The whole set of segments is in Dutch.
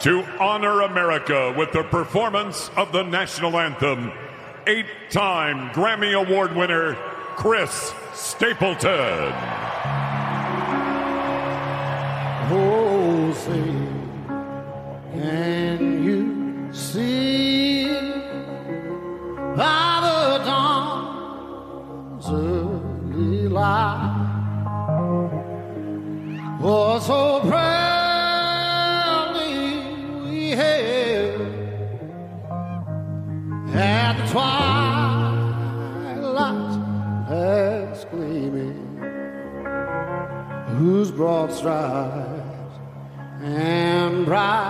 To honor America with the performance of the national anthem, eight time Grammy Award winner Chris Stapleton. and bright.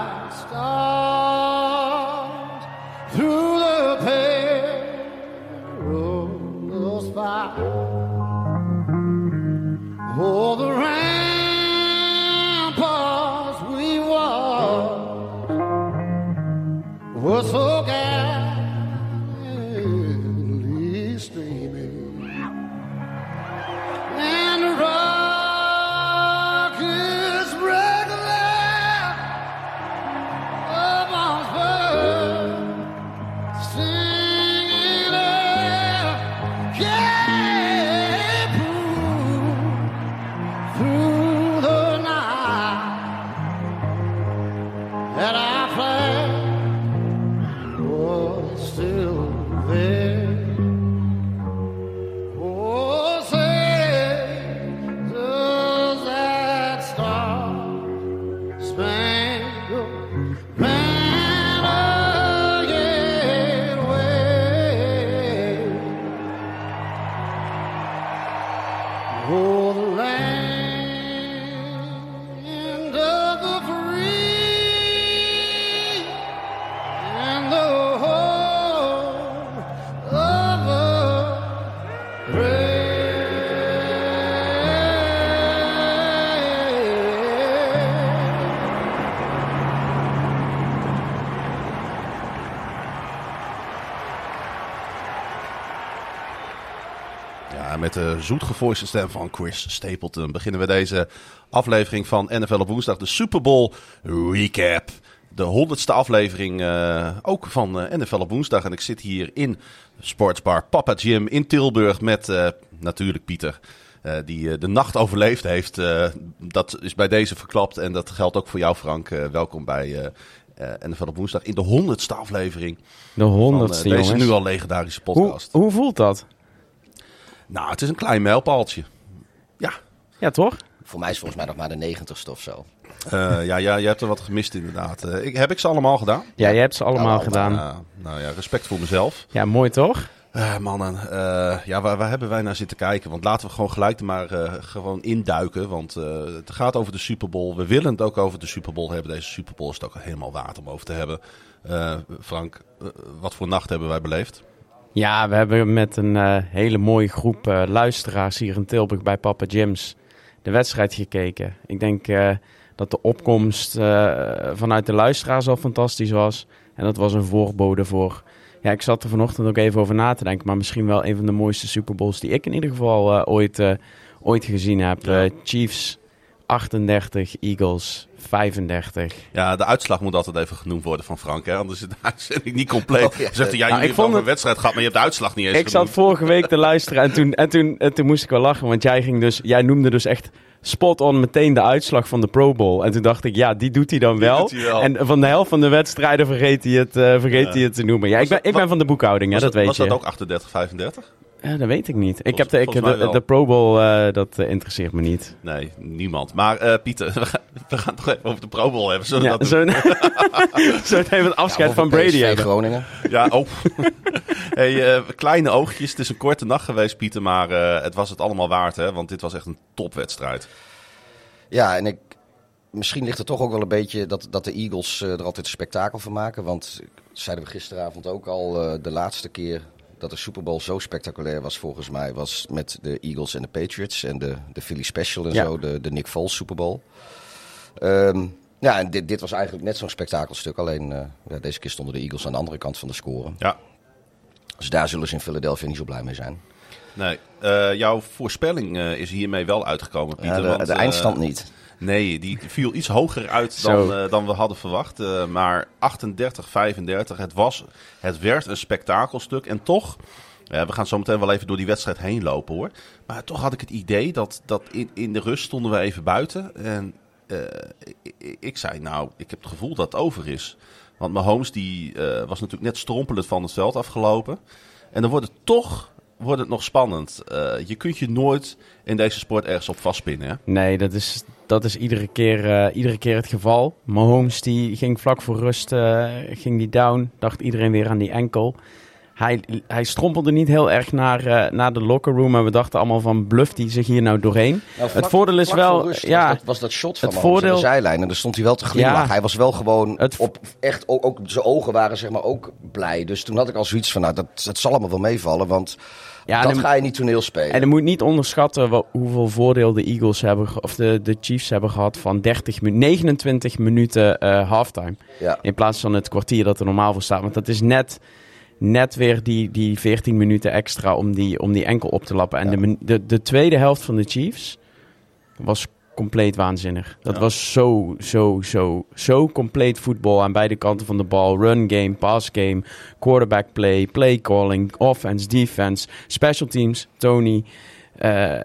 Met de zoetgevoiste stem van Chris Stapleton beginnen we deze aflevering van NFL op woensdag, de Super Bowl recap. De honderdste aflevering eh, ook van eh, NFL op woensdag. En ik zit hier in Sportsbar Papa Jim in Tilburg met eh, natuurlijk Pieter. die de nacht overleefd heeft. Dat is bij deze verklapt en dat geldt ook voor jou Frank. Welkom bij NFL op woensdag in de honderdste aflevering De van honderdste, deze jongens. nu al legendarische hoe, podcast. hoe voelt dat? Nou, het is een klein mijlpaaltje. Ja, Ja, toch? Voor mij is volgens mij nog maar de negentigste of zo. Eh, ja, ja, je hebt er wat gemist inderdaad. Eh, ik, heb ik ze allemaal gedaan? Ja, je hebt ze allemaal allemaal. gedaan. Nou ja, respect voor mezelf. Ja, mooi toch? Eh, mannen, eh, ja, waar, waar hebben wij naar zitten kijken? Want laten we gewoon gelijk er maar eh, gewoon induiken. Want eh, het gaat over de Super Bowl. We willen het ook over de Super Bowl hebben. Deze Super Bowl is het ook helemaal waard om over te hebben. Eh, Frank, wat voor nacht hebben wij beleefd? Ja, we hebben met een eh, hele mooie groep eh, luisteraars hier in Tilburg bij Papa Jim's de wedstrijd gekeken. Ik denk eh, dat de opkomst vanuit de luisteraars al fantastisch was. En dat was een voorbode voor... Ja, ik zat er vanochtend ook even over na te denken. Maar misschien wel een van de mooiste Super Bowls die ik in ieder geval ooit, ooit gezien heb. Ja. Chiefs 38, Eagles 35. Ja, de uitslag moet altijd even genoemd worden van Frank. Hè? Anders is de uitzending niet compleet. Oh, ja. Zegt hij, ja, Nou, jullie hebben een wedstrijd gehad, maar je hebt de uitslag niet eens Ik zat vorige week te luisteren en toen, en, toen, en toen moest ik wel lachen. Want jij, ging dus, jij noemde dus echt spot on meteen de uitslag van de Pro Bowl. En toen dacht ik, ja, die doet hij dan wel. doet hij wel. En van de helft van de wedstrijden vergeet hij het, eh, vergeet hij het te noemen. Ja, ik ben, ik ben van de boekhouding, hè, Was dat weet was je. dat ook 38, 35? Ja, dat weet ik niet. Ik heb de, ik, de, Pro Bowl, eh, dat eh, interesseert me niet. Nee, niemand. Maar eh, Pieter, we gaan, we gaan het toch even over de Pro Bowl hebben. Zullen we Ja, dat zo, zo even het afscheid Ja, van Brady PSV hebben. Groningen. Ja, oh. hey, eh, kleine oogjes. Het is een korte nacht geweest, Pieter. Maar eh, het was het allemaal waard, hè? Want dit was echt een topwedstrijd. Ja, en ik, misschien ligt het toch ook wel een beetje dat, dat de Eagles eh, er altijd een spektakel van maken. Want, zeiden we gisteravond ook al, eh, de laatste keer dat de Super Bowl zo spectaculair was volgens mij, was met de Eagles en de Patriots en de, de Philly Special en Ja. zo, de, de Nick Foles Super Bowl. Ehm, ja, en dit, dit was eigenlijk net zo'n spektakelstuk. Alleen eh, ja, deze keer stonden de Eagles aan de andere kant van de score. Ja, Dus daar zullen ze in Philadelphia niet zo blij mee zijn. nee. Eh, jouw voorspelling eh, is hiermee wel uitgekomen, Pieter. De, want, de eindstand niet. Nee, die viel iets hoger uit dan, eh, dan we hadden verwacht. Eh, maar 38-35, het, was, het werd een spektakelstuk. En toch, we gaan zo meteen wel even door die wedstrijd heen lopen hoor. Maar toch had ik het idee dat, dat in, in de rust stonden we even buiten. En eh, ik, ik zei nou, ik heb het gevoel dat het over is. Want Mahomes die, was natuurlijk net strompelend van het veld afgelopen. En dan wordt het toch wordt het nog spannend. Je kunt je nooit in deze sport ergens op vastpinnen. Hè? Nee, dat is, dat is iedere, keer, eh, iedere keer het geval. Mahomes die ging vlak voor rust eh, ging die down. Dacht iedereen weer aan die enkel. Hij, hij strompelde niet heel erg naar, eh, naar de locker room. Maar we dachten allemaal van bluff die zich hier nou doorheen. Nou, het voordeel is wel... rust ja, was, dat, was dat shot van het voordeel... de zijlijn. En daar stond hij wel te glimlachen. Ja. Hij was wel gewoon Het op echt... Ook, ook zijn ogen waren zeg maar ook blij. Dus toen had ik al zoiets van... Nou, dat, dat zal allemaal wel meevallen. Want Ja, dat ga je niet toneel spelen. En je moet niet onderschatten hoeveel voordeel de Eagles hebben, of de, de Chiefs hebben gehad van 30 min- 29 minuten eh, halftime. ja. In plaats van het kwartier dat er normaal voor staat. Want dat is net, net weer die, die 14 minuten extra om die, om die enkel op te lappen. En Ja. de, de, de tweede helft van de Chiefs was compleet waanzinnig. Dat Ja. was zo, zo, zo, zo compleet voetbal aan beide kanten van de bal. Run game, pass game, quarterback play, play calling, offense, defense, special teams, Tony. eh,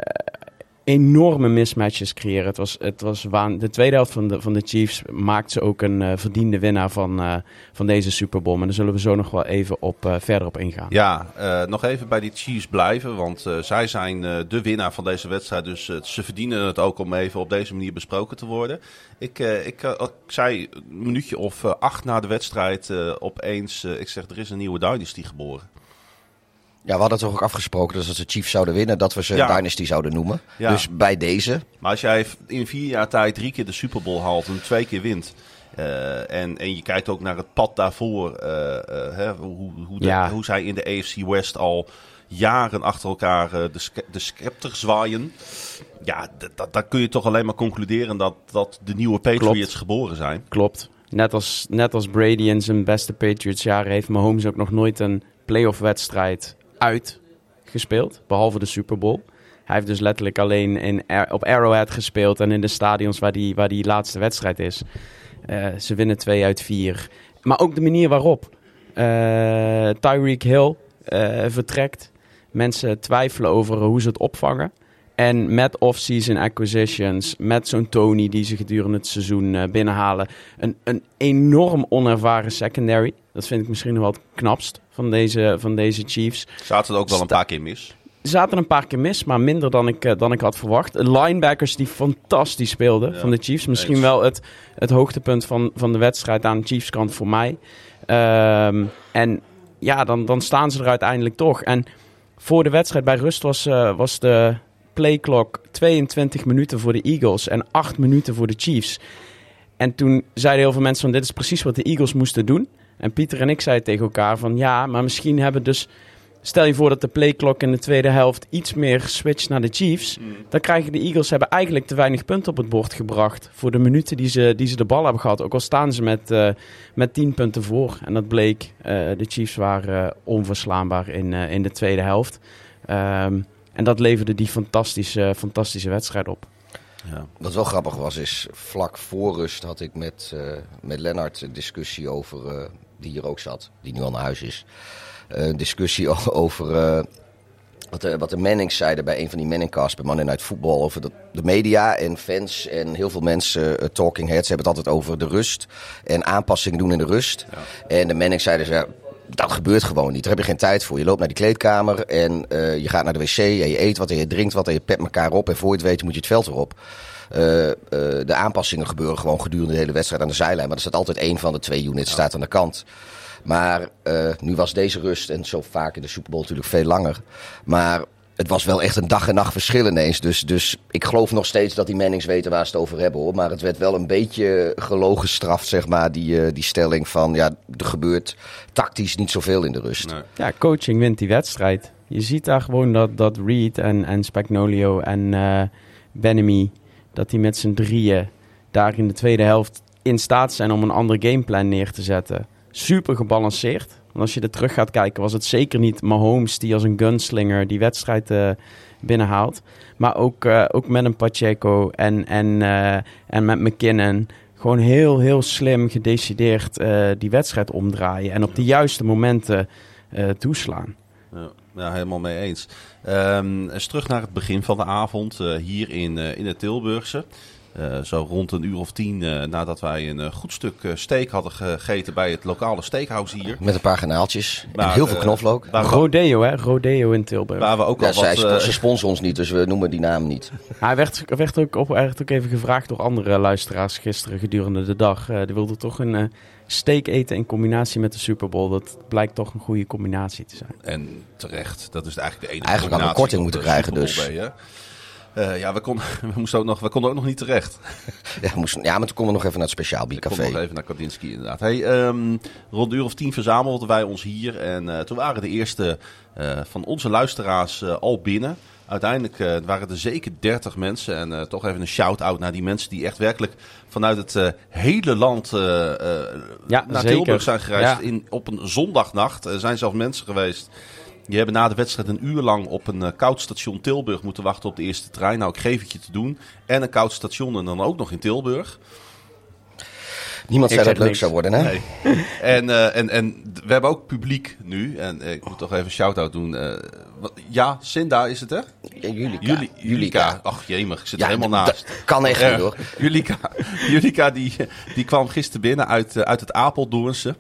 enorme mismatches creëren. Het was, het was waan... De tweede helft van de, van de Chiefs maakt ze ook een eh, verdiende winnaar van, eh, van deze Super Bowl. Maar daar zullen we zo nog wel even op, eh, verder op ingaan. Ja, nog even bij die Chiefs blijven. Want zij zijn de winnaar van deze wedstrijd. Dus ze verdienen het ook om even op deze manier besproken te worden. Ik, ik, ik zei een minuutje of acht na de wedstrijd opeens... ik zeg, er is een nieuwe dynasty geboren. Ja, we hadden toch ook afgesproken dus als de Chiefs zouden winnen... dat we ze Ja. Dynasty zouden noemen. Ja. Dus bij deze... Maar als jij in vier jaar tijd drie keer de Super Bowl haalt en twee keer wint... eh, en, en je kijkt ook naar het pad daarvoor, eh, eh, hè, hoe, hoe, de- Ja. hoe zij in de AFC West al jaren achter elkaar de, de scepter zwaaien. Ja, d- d- dan kun je toch alleen maar concluderen dat, dat de nieuwe Patriots geboren zijn. Klopt. Net als, net als Brady in zijn beste Patriots jaren heeft Mahomes ook nog nooit een playoff wedstrijd uitgespeeld. Behalve de Super Bowl. Hij heeft dus letterlijk alleen in, op Arrowhead gespeeld en in de stadions waar die, waar die laatste wedstrijd is. Eh, ze winnen 2 uit 4. Maar ook de manier waarop. Eh Tyreek Hill eh, vertrekt. Mensen twijfelen over hoe ze het opvangen. En met off-season acquisitions, met zo'n Tony die ze gedurende het seizoen eh, binnenhalen. Een, een enorm onervaren secondary. Dat vind ik misschien nog wel het knapst van deze, van deze Chiefs. Zaten er ook wel een paar keer mis. Er zaten een paar keer mis, maar minder dan ik, eh, dan ik had verwacht. Linebackers die fantastisch speelden Ja, van de Chiefs. Misschien eens. wel het, het hoogtepunt van, van de wedstrijd aan de Chiefs kant voor mij. Ehm, en ja, dan, dan staan ze er uiteindelijk toch. En voor de wedstrijd bij rust was, eh, was de playklok 22 minuten voor de Eagles en 8 minuten voor de Chiefs. En toen zeiden heel veel mensen van dit is precies wat de Eagles moesten doen. En Pieter en ik zeiden tegen elkaar van ja, maar misschien hebben dus... Stel je voor dat de playklok in de tweede helft iets meer switcht naar de Chiefs. Dan krijgen de Eagles hebben eigenlijk te weinig punten op het bord gebracht. Voor de minuten die ze, die ze de bal hebben gehad. Ook al staan ze met, eh met 10 punten voor. En dat bleek, eh, de Chiefs waren eh, onverslaanbaar in, in de tweede helft. Ehm, en dat leverde die fantastische, fantastische wedstrijd op. Ja. Wat wel grappig was, is vlak voor rust had ik met, eh met Lennart een discussie over, eh, die hier ook zat, die nu al naar huis is. Eh, een discussie over wat, de, wat de Mannings zeiden bij een van die Manningcasts bij Monday Night Football. Over de, de media en fans en heel veel mensen, talking heads, hebben het altijd over de rust en aanpassingen doen in de rust. En de Mannings zeiden ze, ja, dat gebeurt gewoon niet. Daar heb je geen tijd voor. Je loopt naar die kleedkamer en eh, je gaat naar de wc en je eet wat en je drinkt wat en je pet elkaar op. En voor je het weet moet je het veld erop. Eh, eh, de aanpassingen gebeuren gewoon gedurende de hele wedstrijd aan de zijlijn. Maar er staat altijd één van de twee units staat aan de kant. Maar nu was deze rust, en zo vaak in de Super Bowl natuurlijk veel langer. Maar het was wel echt een dag en nacht verschil ineens. Dus, dus ik geloof nog steeds dat die Mannings weten waar ze het over hebben. Hoor. Maar het werd wel een beetje gelogen straf, zeg maar. Die, eh, die stelling van, ja, er gebeurt tactisch niet zoveel in de rust. Nee. Ja, coaching wint die wedstrijd. Je ziet daar gewoon dat, dat Reed en, en Spagnolio en eh Benemy... dat die met z'n drieën daar in de tweede helft in staat zijn om een ander gameplan neer te zetten. Super gebalanceerd. Want als je er terug gaat kijken, was het zeker niet Mahomes die als een gunslinger die wedstrijd eh, binnenhaalt. Maar ook, eh, ook met een Pacheco en, en, eh, en met McKinnon. Gewoon heel, heel slim gedecideerd die wedstrijd omdraaien. En op de juiste momenten toeslaan. Ja, ja, helemaal mee eens. Ehm, eens terug naar het begin van de avond hier in, in het Tilburgse. Eh, zo rond een uur of tien eh, nadat wij een eh, goed stuk eh, steak hadden gegeten bij het lokale steakhouse hier. Met een paar kanaaltjes en heel veel knoflook. Rodeo, hè? Rodeo in Tilburg. waar we ook Ja, al zij, wat... eh, ze sponsoren ons niet, dus we noemen die naam niet. Hij werd, werd, ook op, werd ook even gevraagd door andere luisteraars gisteren gedurende de dag. Eh die wilden toch een eh, steak eten in combinatie met de Super Bowl. Dat blijkt toch een goede combinatie te zijn. En terecht, dat is eigenlijk de enige Eigenlijk hadden we combinatie korting moeten krijgen, dus. Eh, ja, we, kon, we, moesten ook nog, we konden ook nog niet terecht. Ja, we moesten, ja, maar toen konden we nog even naar het speciaal kom nog biercafé. even naar Kandinsky inderdaad. Hey, ehm, rond een uur of tien verzamelden wij ons hier. En eh, toen waren de eerste eh, van onze luisteraars eh, al binnen. Uiteindelijk eh, waren er zeker 30 mensen. En eh, toch even een shout-out naar die mensen die echt werkelijk vanuit het eh, hele land eh, eh, Ja, naar zeker. Tilburg zijn gereisd. Ja. In, op een zondagnacht. Er zijn zelfs mensen geweest. Die hebben na de wedstrijd een uur lang op een eh, koud station Tilburg moeten wachten op de eerste trein. Nou, ik geef het je te doen. En een koud station en dan ook nog in Tilburg. Niemand zei dat het leuk zou worden, hè? Nee. en, eh, en, en d- we hebben ook publiek nu. En eh, ik moet toch even een shout-out doen. Wat- ja, Sinda is het, hè? Julika. Juli, Julika. Ach, jemig, ik zit Ja, er helemaal naast. kan echt niet, hoor. Julika, Julika die, die kwam gisteren binnen uit, uit het Apeldoornse.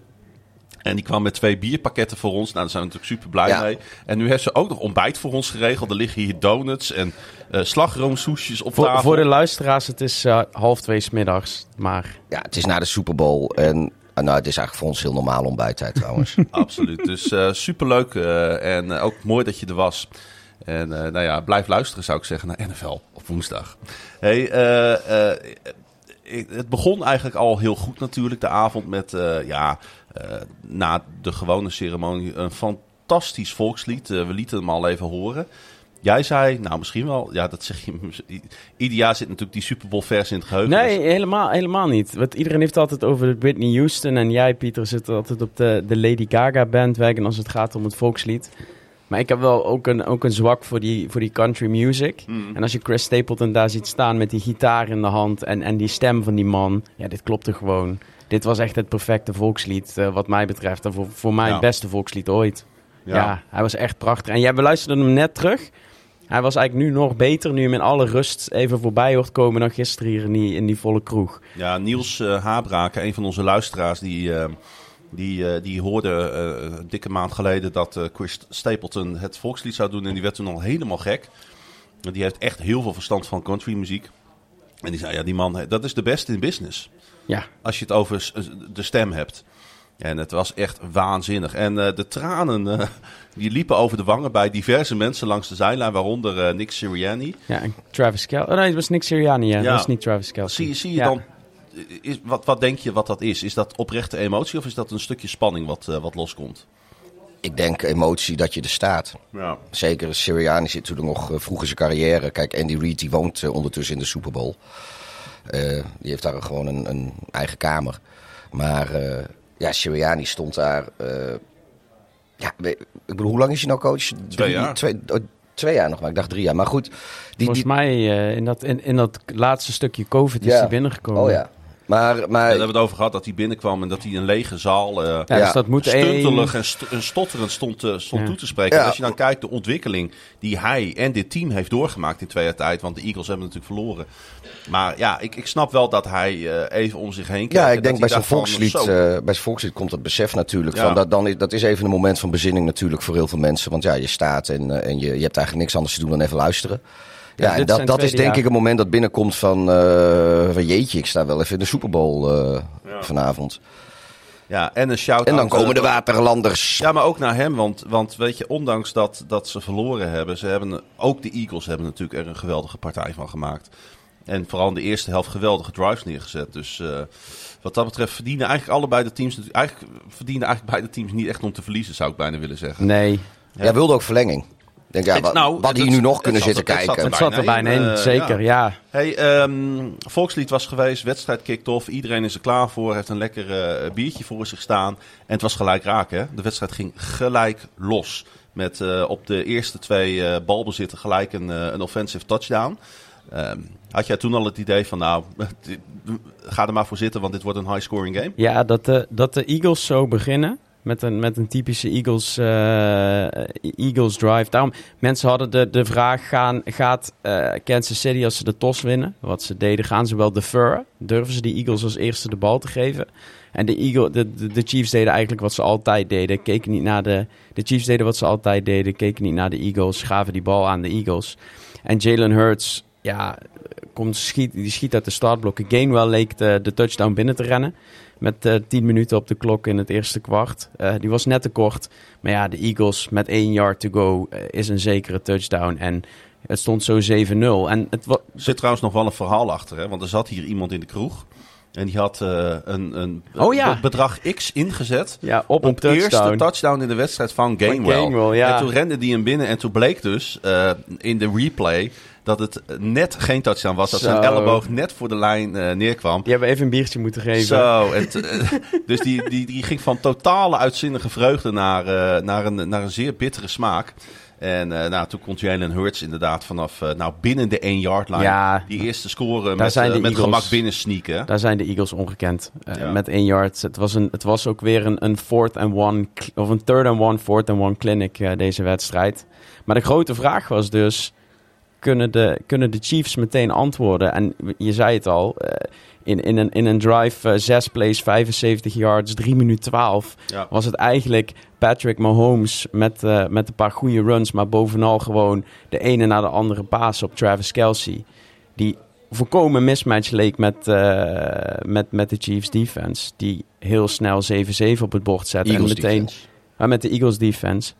En die kwam met twee bierpakketten voor ons. Nou, daar zijn we natuurlijk super blij Ja. mee. En nu heeft ze ook nog ontbijt voor ons geregeld. Er liggen hier donuts en eh slagroomsoesjes op Voor, tafel. voor de luisteraars, het is eh, half twee 's middags. Maar Ja, het is na de Super Bowl en ah, nou, het is eigenlijk voor ons heel normaal ontbijttijd trouwens. Absoluut. Dus eh superleuk eh, en ook mooi dat je er was. En eh, nou ja, blijf luisteren zou ik zeggen naar NFL op woensdag. Hey, eh, eh, het begon eigenlijk al heel goed natuurlijk de avond met, eh, ja, na de gewone ceremonie een fantastisch volkslied. Eh, we lieten hem al even horen. Jij zei, nou misschien wel, ja dat zeg je, ieder jaar zit natuurlijk die Super Bowl vers in het geheugen. nee, Dus- helemaal, helemaal niet. Want iedereen heeft het altijd over Whitney Houston. En jij, Pieter, zit altijd op de, de Lady Gaga bandwagon als het gaat om het volkslied. Maar ik heb wel ook een, ook een zwak voor die, voor die country music. Hmm. En als je Chris Stapleton daar ziet staan met die gitaar in de hand en, en die stem van die man. Ja, dit klopte gewoon. Dit was echt het perfecte volkslied eh, wat mij betreft. En voor, voor mij Ja. het beste volkslied ooit. Ja. Ja. hij was echt prachtig. En jij beluisterde hem net terug. Hij was eigenlijk nu nog beter, nu hem in alle rust even voorbij hoort komen dan gisteren hier in die, in die volle kroeg. Ja, Niels eh Habraken, een van onze luisteraars, die, eh, die, die hoorde een dikke maand geleden dat Chris Stapleton het volkslied zou doen. En die werd toen al helemaal gek. Die heeft echt heel veel verstand van countrymuziek. En die zei, ja, die man, dat is de beste in business. Ja, Als je het over de stem hebt. En het was echt waanzinnig. En eh, de tranen eh, die liepen over de wangen bij diverse mensen langs de zijlijn. Waaronder eh, Nick Sirianni. ja en Travis Kelce. Oh nee, het was Nick Sirianni, ja. Ja. Dat was niet Travis Kelce. Zie, zie je Ja. dan, is, wat, wat denk je wat dat is? Is dat oprechte emotie of is dat een stukje spanning wat, wat loskomt? Ik denk emotie dat je er staat. Ja. Zeker Sirianni zit toen nog vroeg in zijn carrière. Kijk, Andy Reid die woont ondertussen in de Super Bowl. Eh, die heeft daar gewoon een, een eigen kamer. Maar eh, ja, Sirianni stond daar. eh, ja, ik bedoel, hoe lang is hij nou coach? Drie- jaar. Twee, oh, twee jaar nog maar. Ik dacht drie jaar. Maar goed. Die, Volgens die, mij eh, in, dat, in, in dat laatste stukje COVID is hij binnengekomen. oh ja. Maar, maar daar hebben we het over gehad dat hij binnenkwam en dat hij een lege zaal eh Ja, dus dat moet stuntelig en, st- en stotterend stond, eh, stond Ja. toe te spreken. En als je dan kijkt de ontwikkeling die hij en dit team heeft doorgemaakt in twee jaar tijd. Want de Eagles hebben natuurlijk verloren. Maar ja, ik, ik snap wel dat hij eh, even om zich heen kijkt. Ja, ik denk bij van, volkslied, zo, eh, bij volkslied komt dat besef natuurlijk. Ja. Van dat, dan is, dat is even een moment van bezinning natuurlijk voor heel veel mensen. Want ja, je staat en, en je, je hebt eigenlijk niks anders te doen dan even luisteren. Ja, en dat, dat is denk jaar. ik een moment dat binnenkomt van, eh, van jeetje, ik sta wel even in de Super Bowl eh, vanavond. ja, en een shout-out. En dan komen de eh, waterlanders. Ja, maar ook naar hem. Want, want weet je, ondanks dat, dat ze verloren hebben, ze hebben, ook de Eagles hebben natuurlijk er een geweldige partij van gemaakt. En vooral in de eerste helft geweldige drives neergezet. Dus eh, wat dat betreft verdienen eigenlijk allebei de teams, natuurlijk- eigenlijk verdienen eigenlijk beide teams niet echt om te verliezen, zou ik bijna willen zeggen. Nee, Jij wilde ook verlenging. Ik denk, ja, wat, nou, wat het- die nu nog kunnen zitten er- het zat kijken. het zat er bijna in, eh, zeker, ja. Hey, ehm, Volkslied was geweest, wedstrijd kicked off. Iedereen is er klaar voor, heeft een lekker eh, biertje voor zich staan. En het was gelijk raak, hè? De wedstrijd ging gelijk los. Met eh, op de eerste twee eh, balbezitten gelijk een, een offensive touchdown. Ehm, had jij toen al het idee van, nou, ga er maar voor zitten, want dit wordt een high-scoring game? Ja, dat de, dat de Eagles zo beginnen. Met een, met een typische Eagles, eh, Eagles drive. Daarom, mensen hadden de, de vraag: gaan, gaat eh, Kansas City als ze de tos winnen? Wat ze deden, gaan ze wel deferren? Durven ze de Eagles als eerste de bal te geven? En de, Eagle, de, de, de Chiefs deden eigenlijk wat ze altijd deden. Keken niet naar de, de Chiefs deden wat ze altijd deden. Keken niet naar de Eagles. Gaven die bal aan de Eagles. En Jalen Hurts, ja, komt, schiet, die schiet uit de startblokken. Gainwell leek de, de touchdown binnen te rennen. Met eh 10 minuten op de klok in het eerste kwart. Eh, die was net te kort. Maar ja, de Eagles met één yard to go eh, is een zekere touchdown. En het stond zo 7-0. En het Er zit trouwens nog wel een verhaal achter, hè? want er zat hier iemand in de kroeg. En die had een, een Oh ja. bedrag X ingezet. ja, op een Op de eerste touchdown. touchdown in de wedstrijd van Gainwell. Gainwell, ja. En toen rende die hem binnen en toen bleek dus in de replay dat het net geen touchdown was. Dat zijn elleboog net voor de lijn eh, neerkwam. Die hebben even een biertje moeten geven. Zo, eh, dus die, die, die ging van totale uitzinnige vreugde naar, eh, naar, een, naar een zeer bittere smaak. En eh, nou, toen kon Jalen Hurts inderdaad vanaf nou, binnen de 1 yard line Ja. die eerste score met, met Eagles. gemak binnen sneaken. Daar zijn de Eagles ongekend. Ja. Met één yard. Het was, een, het was ook weer een, een fourth and one, of een third and one, fourth and one clinic deze wedstrijd. Maar de grote vraag was dus, kunnen de, kunnen de Chiefs meteen antwoorden? En je zei het al, eh, in, in, een, in een drive eh, zes plays, 75 yards, 3 minuten 12... Ja. was het eigenlijk Patrick Mahomes met, eh, met een paar goede runs... maar bovenal gewoon de ene na de andere paas op Travis Kelsey... die volkomen mismatch leek met, eh, met, met de Chiefs defense... die heel snel 7-7 op het bord zette. Eagles en meteen, defense. met de Eagles defense...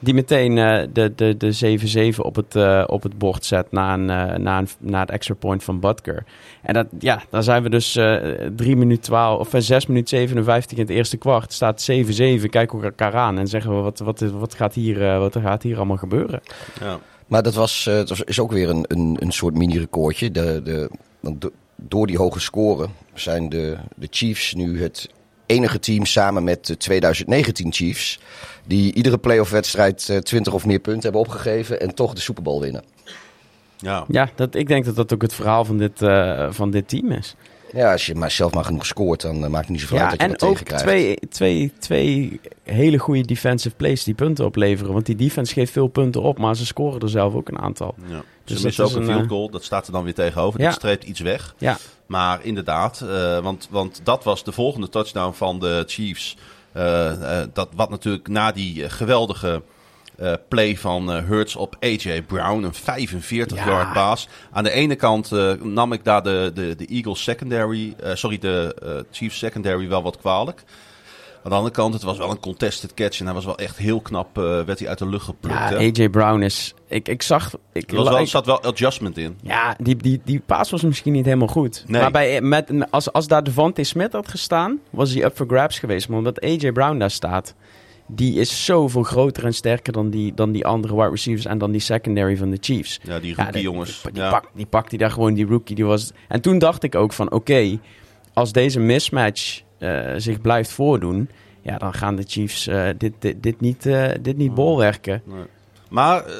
Die meteen eh, de, de, de 7-7 op, het, eh, op het bord zet na, een, eh, na, een, na het extra point van Butker. En dat, ja, dan zijn we dus eh 3 minuten 12 of eh, 6 minuten 57 in het eerste kwart. Staat 7-7, kijken we elkaar aan en zeggen we wat, wat, wat, gaat, hier, eh, wat gaat hier allemaal gebeuren. Ja. Maar dat was, eh, was, is ook weer een, een, een soort mini-recordje. De, de, want do- door die hoge score zijn de, de Chiefs nu het enige team samen met de 2019 Chiefs... die iedere playoff-wedstrijd eh, 20 of meer punten hebben opgegeven... en toch de Super Bowl winnen. Ja. Ja, dat, ik denk dat dat ook het verhaal van dit, eh, van dit team is. Ja, als je maar zelf maar genoeg scoort, dan eh, maakt het niet zoveel Ja, uit dat je en ook tegenkrijgt. twee, twee, twee hele goede defensive plays die punten opleveren. Want die defense geeft veel punten op, maar ze scoren er zelf ook een aantal. Ja. Dus Ze ook een field eh, goal. Dat staat er dan weer tegenover. Ja. Dat streept iets weg. Ja, Maar inderdaad, eh, want, want dat was de volgende touchdown van de Chiefs. Eh, eh, dat, wat natuurlijk na die eh, geweldige play van Hurts op AJ Brown, een 45-yard Ja. paas. Aan de ene kant nam ik daar de, de, de Eagles secondary, sorry, de Chiefs secondary wel wat kwalijk. Aan de andere kant, het was wel een contested catch en hij was wel echt heel knap, eh, werd hij uit de lucht geplukt. ja hè. AJ Brown is... Ik, ik zag... Ik, er was wel, ik- zat wel adjustment in. Ja, die, die, die paas was misschien niet helemaal goed. Nee. Maar bij, met, als, als daar Devontae Smith had gestaan, was hij up for grabs geweest. Maar omdat AJ Brown daar staat, die is zoveel groter en sterker dan die, dan die andere wide receivers en dan die secondary van de Chiefs. Ja, die Ja, rookie die- jongens. Die, die, Ja. pak, die pakt hij daar gewoon, die rookie. Die was... En toen dacht ik ook van, oké, als deze mismatch zich blijft voordoen... Ja, dan gaan de Chiefs eh, dit, dit, dit niet, eh, dit niet bolwerken. Maar, eh,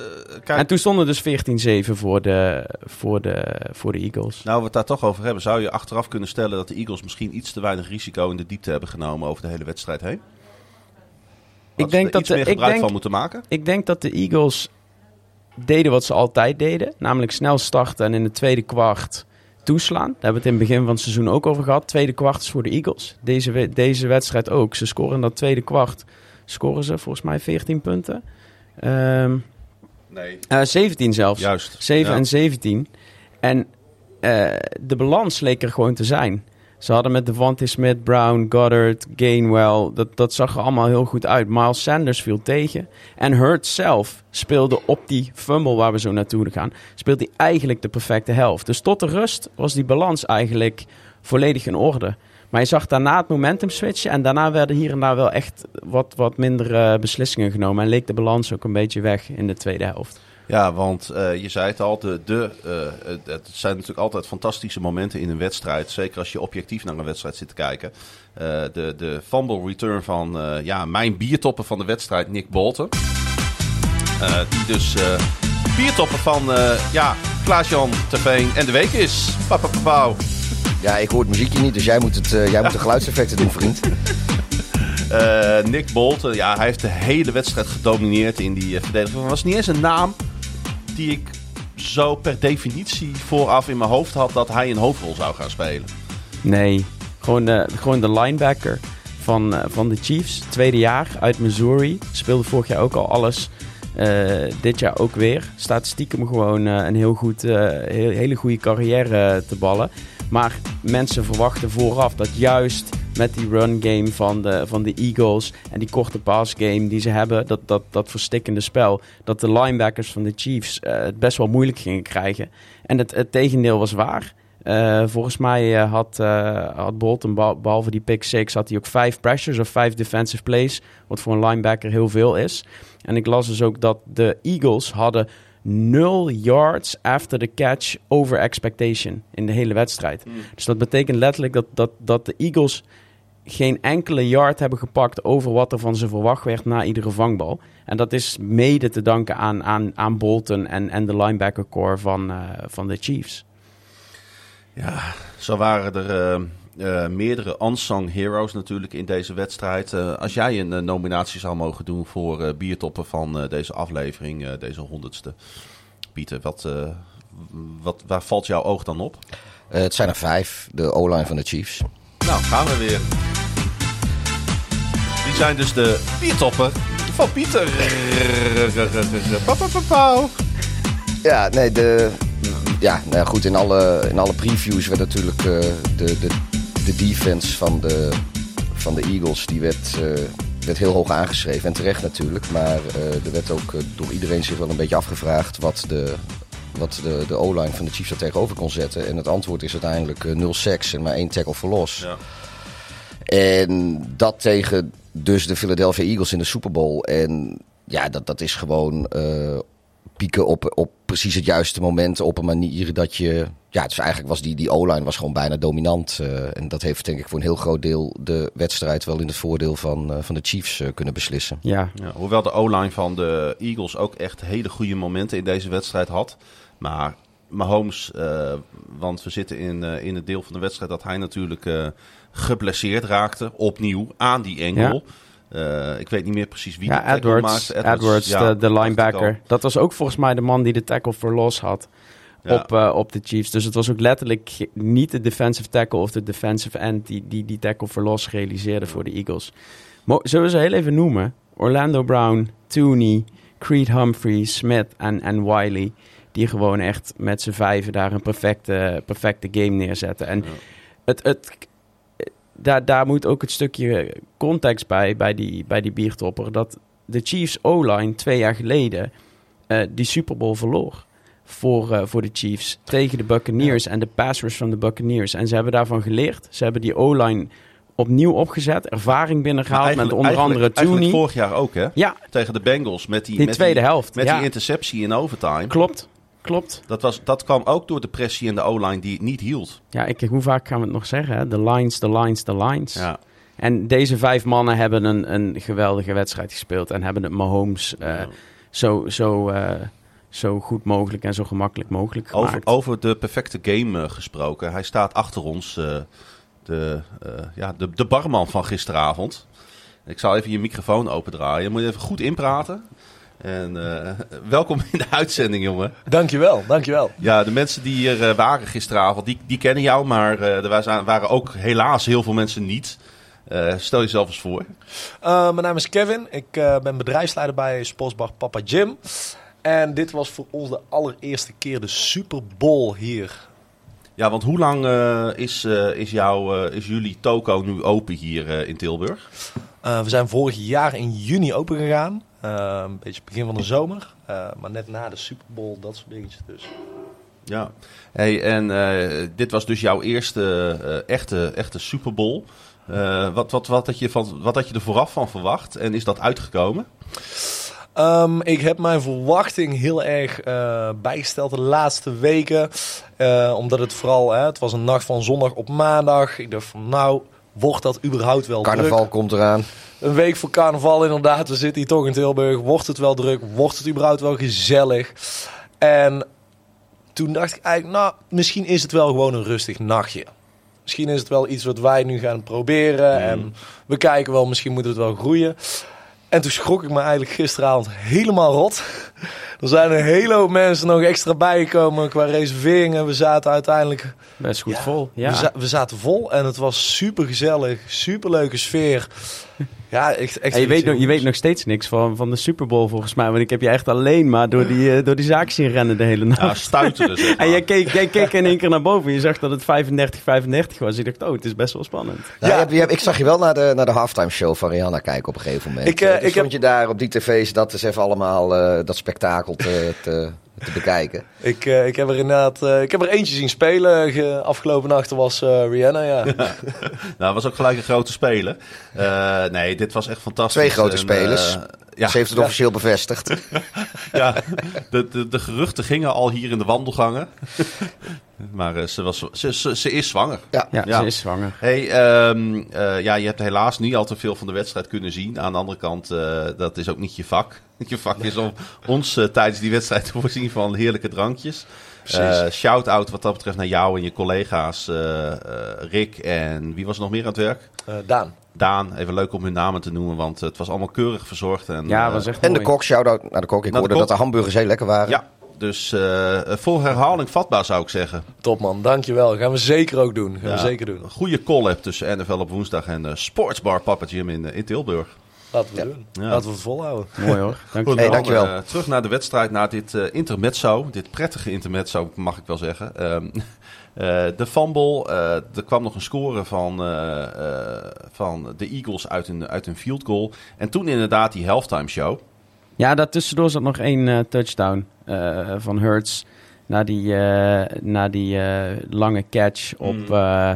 kijk, En toen stonden dus 14-7 voor de, voor, de, voor de Eagles. Nou, we het daar toch over hebben, zou je achteraf kunnen stellen dat de Eagles misschien iets te weinig risico in de diepte hebben genomen over de hele wedstrijd heen? Ik ze denk er dat iets de- meer ik gebruik denk- van moeten maken. Ik denk dat de Eagles deden wat ze altijd deden. Namelijk snel starten en in de tweede kwart toeslaan. Daar hebben we het in het begin van het seizoen ook over gehad. Tweede kwart is voor de Eagles. Deze, deze wedstrijd ook. Ze scoren in dat tweede kwart. Scoren ze volgens mij 14 punten. Ehm, Nee. eh, 17 zelfs. Juist. 7 Ja. en 17. En eh, de balans leek er gewoon te zijn. Ze hadden met Devontae Smith, Brown, Goddard, Gainwell. Dat, dat zag er allemaal heel goed uit. Miles Sanders viel tegen. En Hurts zelf speelde op die fumble waar we zo naartoe gaan. Speelde hij eigenlijk de perfecte helft. Dus tot de rust was die balans eigenlijk volledig in orde. Maar je zag daarna het momentum switchen. En daarna werden hier en daar wel echt wat, wat minder beslissingen genomen. En leek de balans ook een beetje weg in de tweede helft. Ja, want eh, je zei het al, de, de, eh, het- zijn natuurlijk altijd fantastische momenten in een wedstrijd. Zeker als je objectief naar een wedstrijd zit te kijken. Eh, de, de fumble return van ja, mijn biertopper van de wedstrijd, Nick Bolton. Die dus biertopper van ja, Klaas-Jan Terveen en de week is. Papa, papa. Ja, ik hoor het muziekje niet, dus jij moet, het, jij moet de geluidseffecten doen, vriend. Nick Bolt, eh, ja, hij heeft de hele wedstrijd gedomineerd in die verdediging. Het was niet eens een naam die ik zo per definitie vooraf in mijn hoofd had dat hij een hoofdrol zou gaan spelen. Nee, gewoon de, gewoon de linebacker van, eh, van de Chiefs. Tweede jaar uit Missouri. Speelde vorig jaar ook al alles. Eh, dit jaar ook weer. Staat stiekem gewoon eh, een heel goed, heel, hele goede carrière te ballen. Maar mensen verwachten vooraf dat juist met die run game van de, van de Eagles en die korte pass game die ze hebben, dat, dat, dat verstikkende spel, dat de linebackers van de Chiefs eh, het best wel moeilijk gingen krijgen. En het, het tegendeel was waar. Eh, volgens mij eh, had, had Bolton, beh- behalve die pick six, had hij ook vijf pressures of vijf defensive plays. Wat voor een linebacker heel veel is. En ik las dus ook dat de Eagles hadden nul yards after the catch over expectation in de hele wedstrijd. Dus dat betekent letterlijk dat, dat, dat de Eagles geen enkele yard hebben gepakt over wat er van ze verwacht werd na iedere vangbal. En dat is mede te danken aan, aan, aan Bolton en, en de linebacker core van, eh, van de Chiefs. Ja, zo waren er eh, eh, meerdere unsung heroes natuurlijk in deze wedstrijd. Eh, als jij een nominatie zou mogen doen voor eh, biertoppen van eh, deze aflevering, eh, deze honderdste. Pieter, wat, eh, wat, waar valt jouw oog dan op? Eh, het zijn er vijf, de O-line van de Chiefs. Nou, gaan we weer. Die zijn dus de biertoppen van Pieter. Ja, nee, de, ja, nou goed, in alle, in alle previews werd natuurlijk eh, de, de, de defense van de, van de Eagles, die werd, eh, werd heel hoog aangeschreven. En terecht natuurlijk, maar eh, er werd ook door iedereen zich wel een beetje afgevraagd wat de, wat de, de O-line van de Chiefs daar tegenover kon zetten. En het antwoord is uiteindelijk eh, nul sacks en maar één tackle voor los. Ja. En dat tegen dus de Philadelphia Eagles in de Super Bowl. En ja, dat, dat is gewoon eh, pieken op, op precies het juiste moment. Op een manier dat je. Ja, dus eigenlijk was die, die O-line was gewoon bijna dominant. eh, en dat heeft denk ik voor een heel groot deel de wedstrijd wel in het voordeel van, eh, van de Chiefs eh, kunnen beslissen. Ja, Ja, hoewel de O-line van de Eagles ook echt hele goede momenten in deze wedstrijd had. Maar Mahomes, eh, want we zitten in, eh, in het deel van de wedstrijd dat hij natuurlijk eh, geblesseerd raakte. Opnieuw aan die engel. Ik weet niet meer precies wie ja de Edwards, maakte. Edwards, ja, de, linebacker. Dat was ook volgens mij de man die de tackle for loss had op, op de Chiefs. Dus het was ook letterlijk niet de defensive tackle of de defensive end die die, die tackle for loss realiseerde voor de Eagles. Mo- Zullen we ze heel even noemen? Orlando Brown, Tooney, Creed Humphrey, Smith en, en Wiley. Die gewoon echt met z'n vijven daar een perfecte, perfecte game neerzetten. En het, het, daar, daar moet ook het stukje context bij, bij die, bij die biertopper. Dat de Chiefs O-line twee jaar geleden eh, die Super Bowl verloor. Voor, eh, voor de Chiefs tegen de Buccaneers en de passers van de Buccaneers. En ze hebben daarvan geleerd. Ze hebben die O-line opnieuw opgezet. Ervaring binnengehaald met onder andere Tooney. vorig jaar ook, hè? Ja, Tegen de Bengals met die, die met tweede die, helft. Met ja, die interceptie in overtime. klopt. Klopt. Dat, was, dat kwam ook door de pressie in de O-line die het niet hield. Ja, ik, hoe vaak gaan we het nog zeggen? De lines, de lines, de lines. Ja. En deze vijf mannen hebben een, een geweldige wedstrijd gespeeld. En hebben het Mahomes eh, zo, zo, eh, zo goed mogelijk en zo gemakkelijk mogelijk Over, gemaakt. over de perfecte game eh, gesproken. Hij staat achter ons, de, ja, de, de barman van gisteravond. Ik zal even je microfoon opendraaien. Moet je even goed inpraten. En eh, welkom in de uitzending, jongen. Dankjewel, dankjewel. Ja, de mensen die hier eh, waren gisteravond, die, die kennen jou. Maar eh, er waren, waren ook helaas heel veel mensen niet. Stel jezelf eens voor. Mijn naam is Kevin. Ik ben bedrijfsleider bij Sportsbar Papa Jim. En dit was voor ons de allereerste keer de Super Bowl hier. Ja, want hoe lang is, is, jouw, is jullie toko nu open hier in Tilburg? We zijn vorig jaar in juni open gegaan. Eh, een beetje begin van de zomer. Eh, maar net na de Super Bowl, dat soort dingetjes dus. Ja. Hey, en eh, dit was dus jouw eerste eh, echte, echte Super Bowl. Wat, wat, wat, had je van, wat had je er vooraf van verwacht en is dat uitgekomen? Ehm, ik heb mijn verwachting heel erg bijgesteld de laatste weken. Omdat het vooral, hè, het was een nacht van zondag op maandag. Ik dacht van nou, Wordt dat überhaupt wel Carnaval druk? komt eraan. Een week voor carnaval inderdaad. We zitten hier toch in Tilburg. Wordt het wel druk? Wordt het überhaupt wel gezellig? En toen dacht ik eigenlijk, nou, misschien is het wel gewoon een rustig nachtje. Misschien is het wel iets wat wij nu gaan proberen. En we kijken wel, misschien moet het wel groeien. En toen schrok ik me eigenlijk gisteravond helemaal rot. Er zijn een hele hoop mensen nog extra bijgekomen qua reserveringen. We zaten uiteindelijk Best goed Ja, vol. Ja. we, za- we zaten vol en het was super gezellig, super leuke sfeer. Ja, echt. echt En je, weet nog, je weet nog steeds niks van, van de Super Bowl volgens mij. Want ik heb je echt alleen maar door die, eh, door die zaak zien rennen de hele nacht. Ja, stuiteren zeg maar. En jij keek, jij keek in één keer naar boven. Je zag dat het 35-35 was. Ik dacht, oh, het is best wel spannend. Nou, Ja. je hebt- je hebt- ik zag je wel naar de, naar de halftime show van Rihanna kijken op een gegeven moment. Ik, eh, Eh, dus ik heb- vond je daar op die tv's dat eens even allemaal eh, dat spektakel te, te, te bekijken. Ik, eh, ik heb er inderdaad eh, ik heb er eentje zien spelen. Ge- afgelopen nacht was eh, Rihanna, ja. Nou, was ook gelijk een grote speler. Eh, nee, dit was echt fantastisch. Twee grote En, spelers. ja, Ze heeft het officieel bevestigd. ja de, de, de geruchten gingen al hier in de wandelgangen. Maar eh, ze, was, ze, ze, ze is zwanger. Ja. Ja, Ja. ze is zwanger. Hey, ehm, eh, ja, je hebt helaas niet al te veel van de wedstrijd kunnen zien. Aan de andere kant, eh, dat is ook niet je vak. Je vak is om ons tijdens die wedstrijd te voorzien van heerlijke drankjes. Eh Shout-out wat dat betreft naar jou en je collega's eh, eh, Rick en wie was er nog meer aan het werk? Eh, Daan. Daan, even leuk om hun namen te noemen, want het was allemaal keurig verzorgd. En, Ja, was echt En de kok, shout-out naar de kok. Ik Naar de hoorde kok. dat de hamburgers heel lekker waren. Ja, dus eh voor herhaling vatbaar zou ik zeggen. Top man, dankjewel. Gaan we zeker ook doen. Gaan Ja, we zeker doen. Een goede collab tussen NFL op woensdag en eh, Sportsbar Papa Jim in, eh, in Tilburg. Laten we Ja. doen. Ja. Laten we het volhouden. Mooi hoor. Dank je Goed, Hey, dan, dankjewel. terug naar de wedstrijd, naar dit eh, intermezzo. Dit prettige intermezzo, mag ik wel zeggen. Ehm, eh, de fumble, eh, er kwam nog een score van, eh, eh, van de Eagles uit een, uit een field goal. En toen inderdaad die halftime show. Ja, daartussendoor zat nog één eh, touchdown eh, van Hurts. Na die, eh, na die lange catch op, eh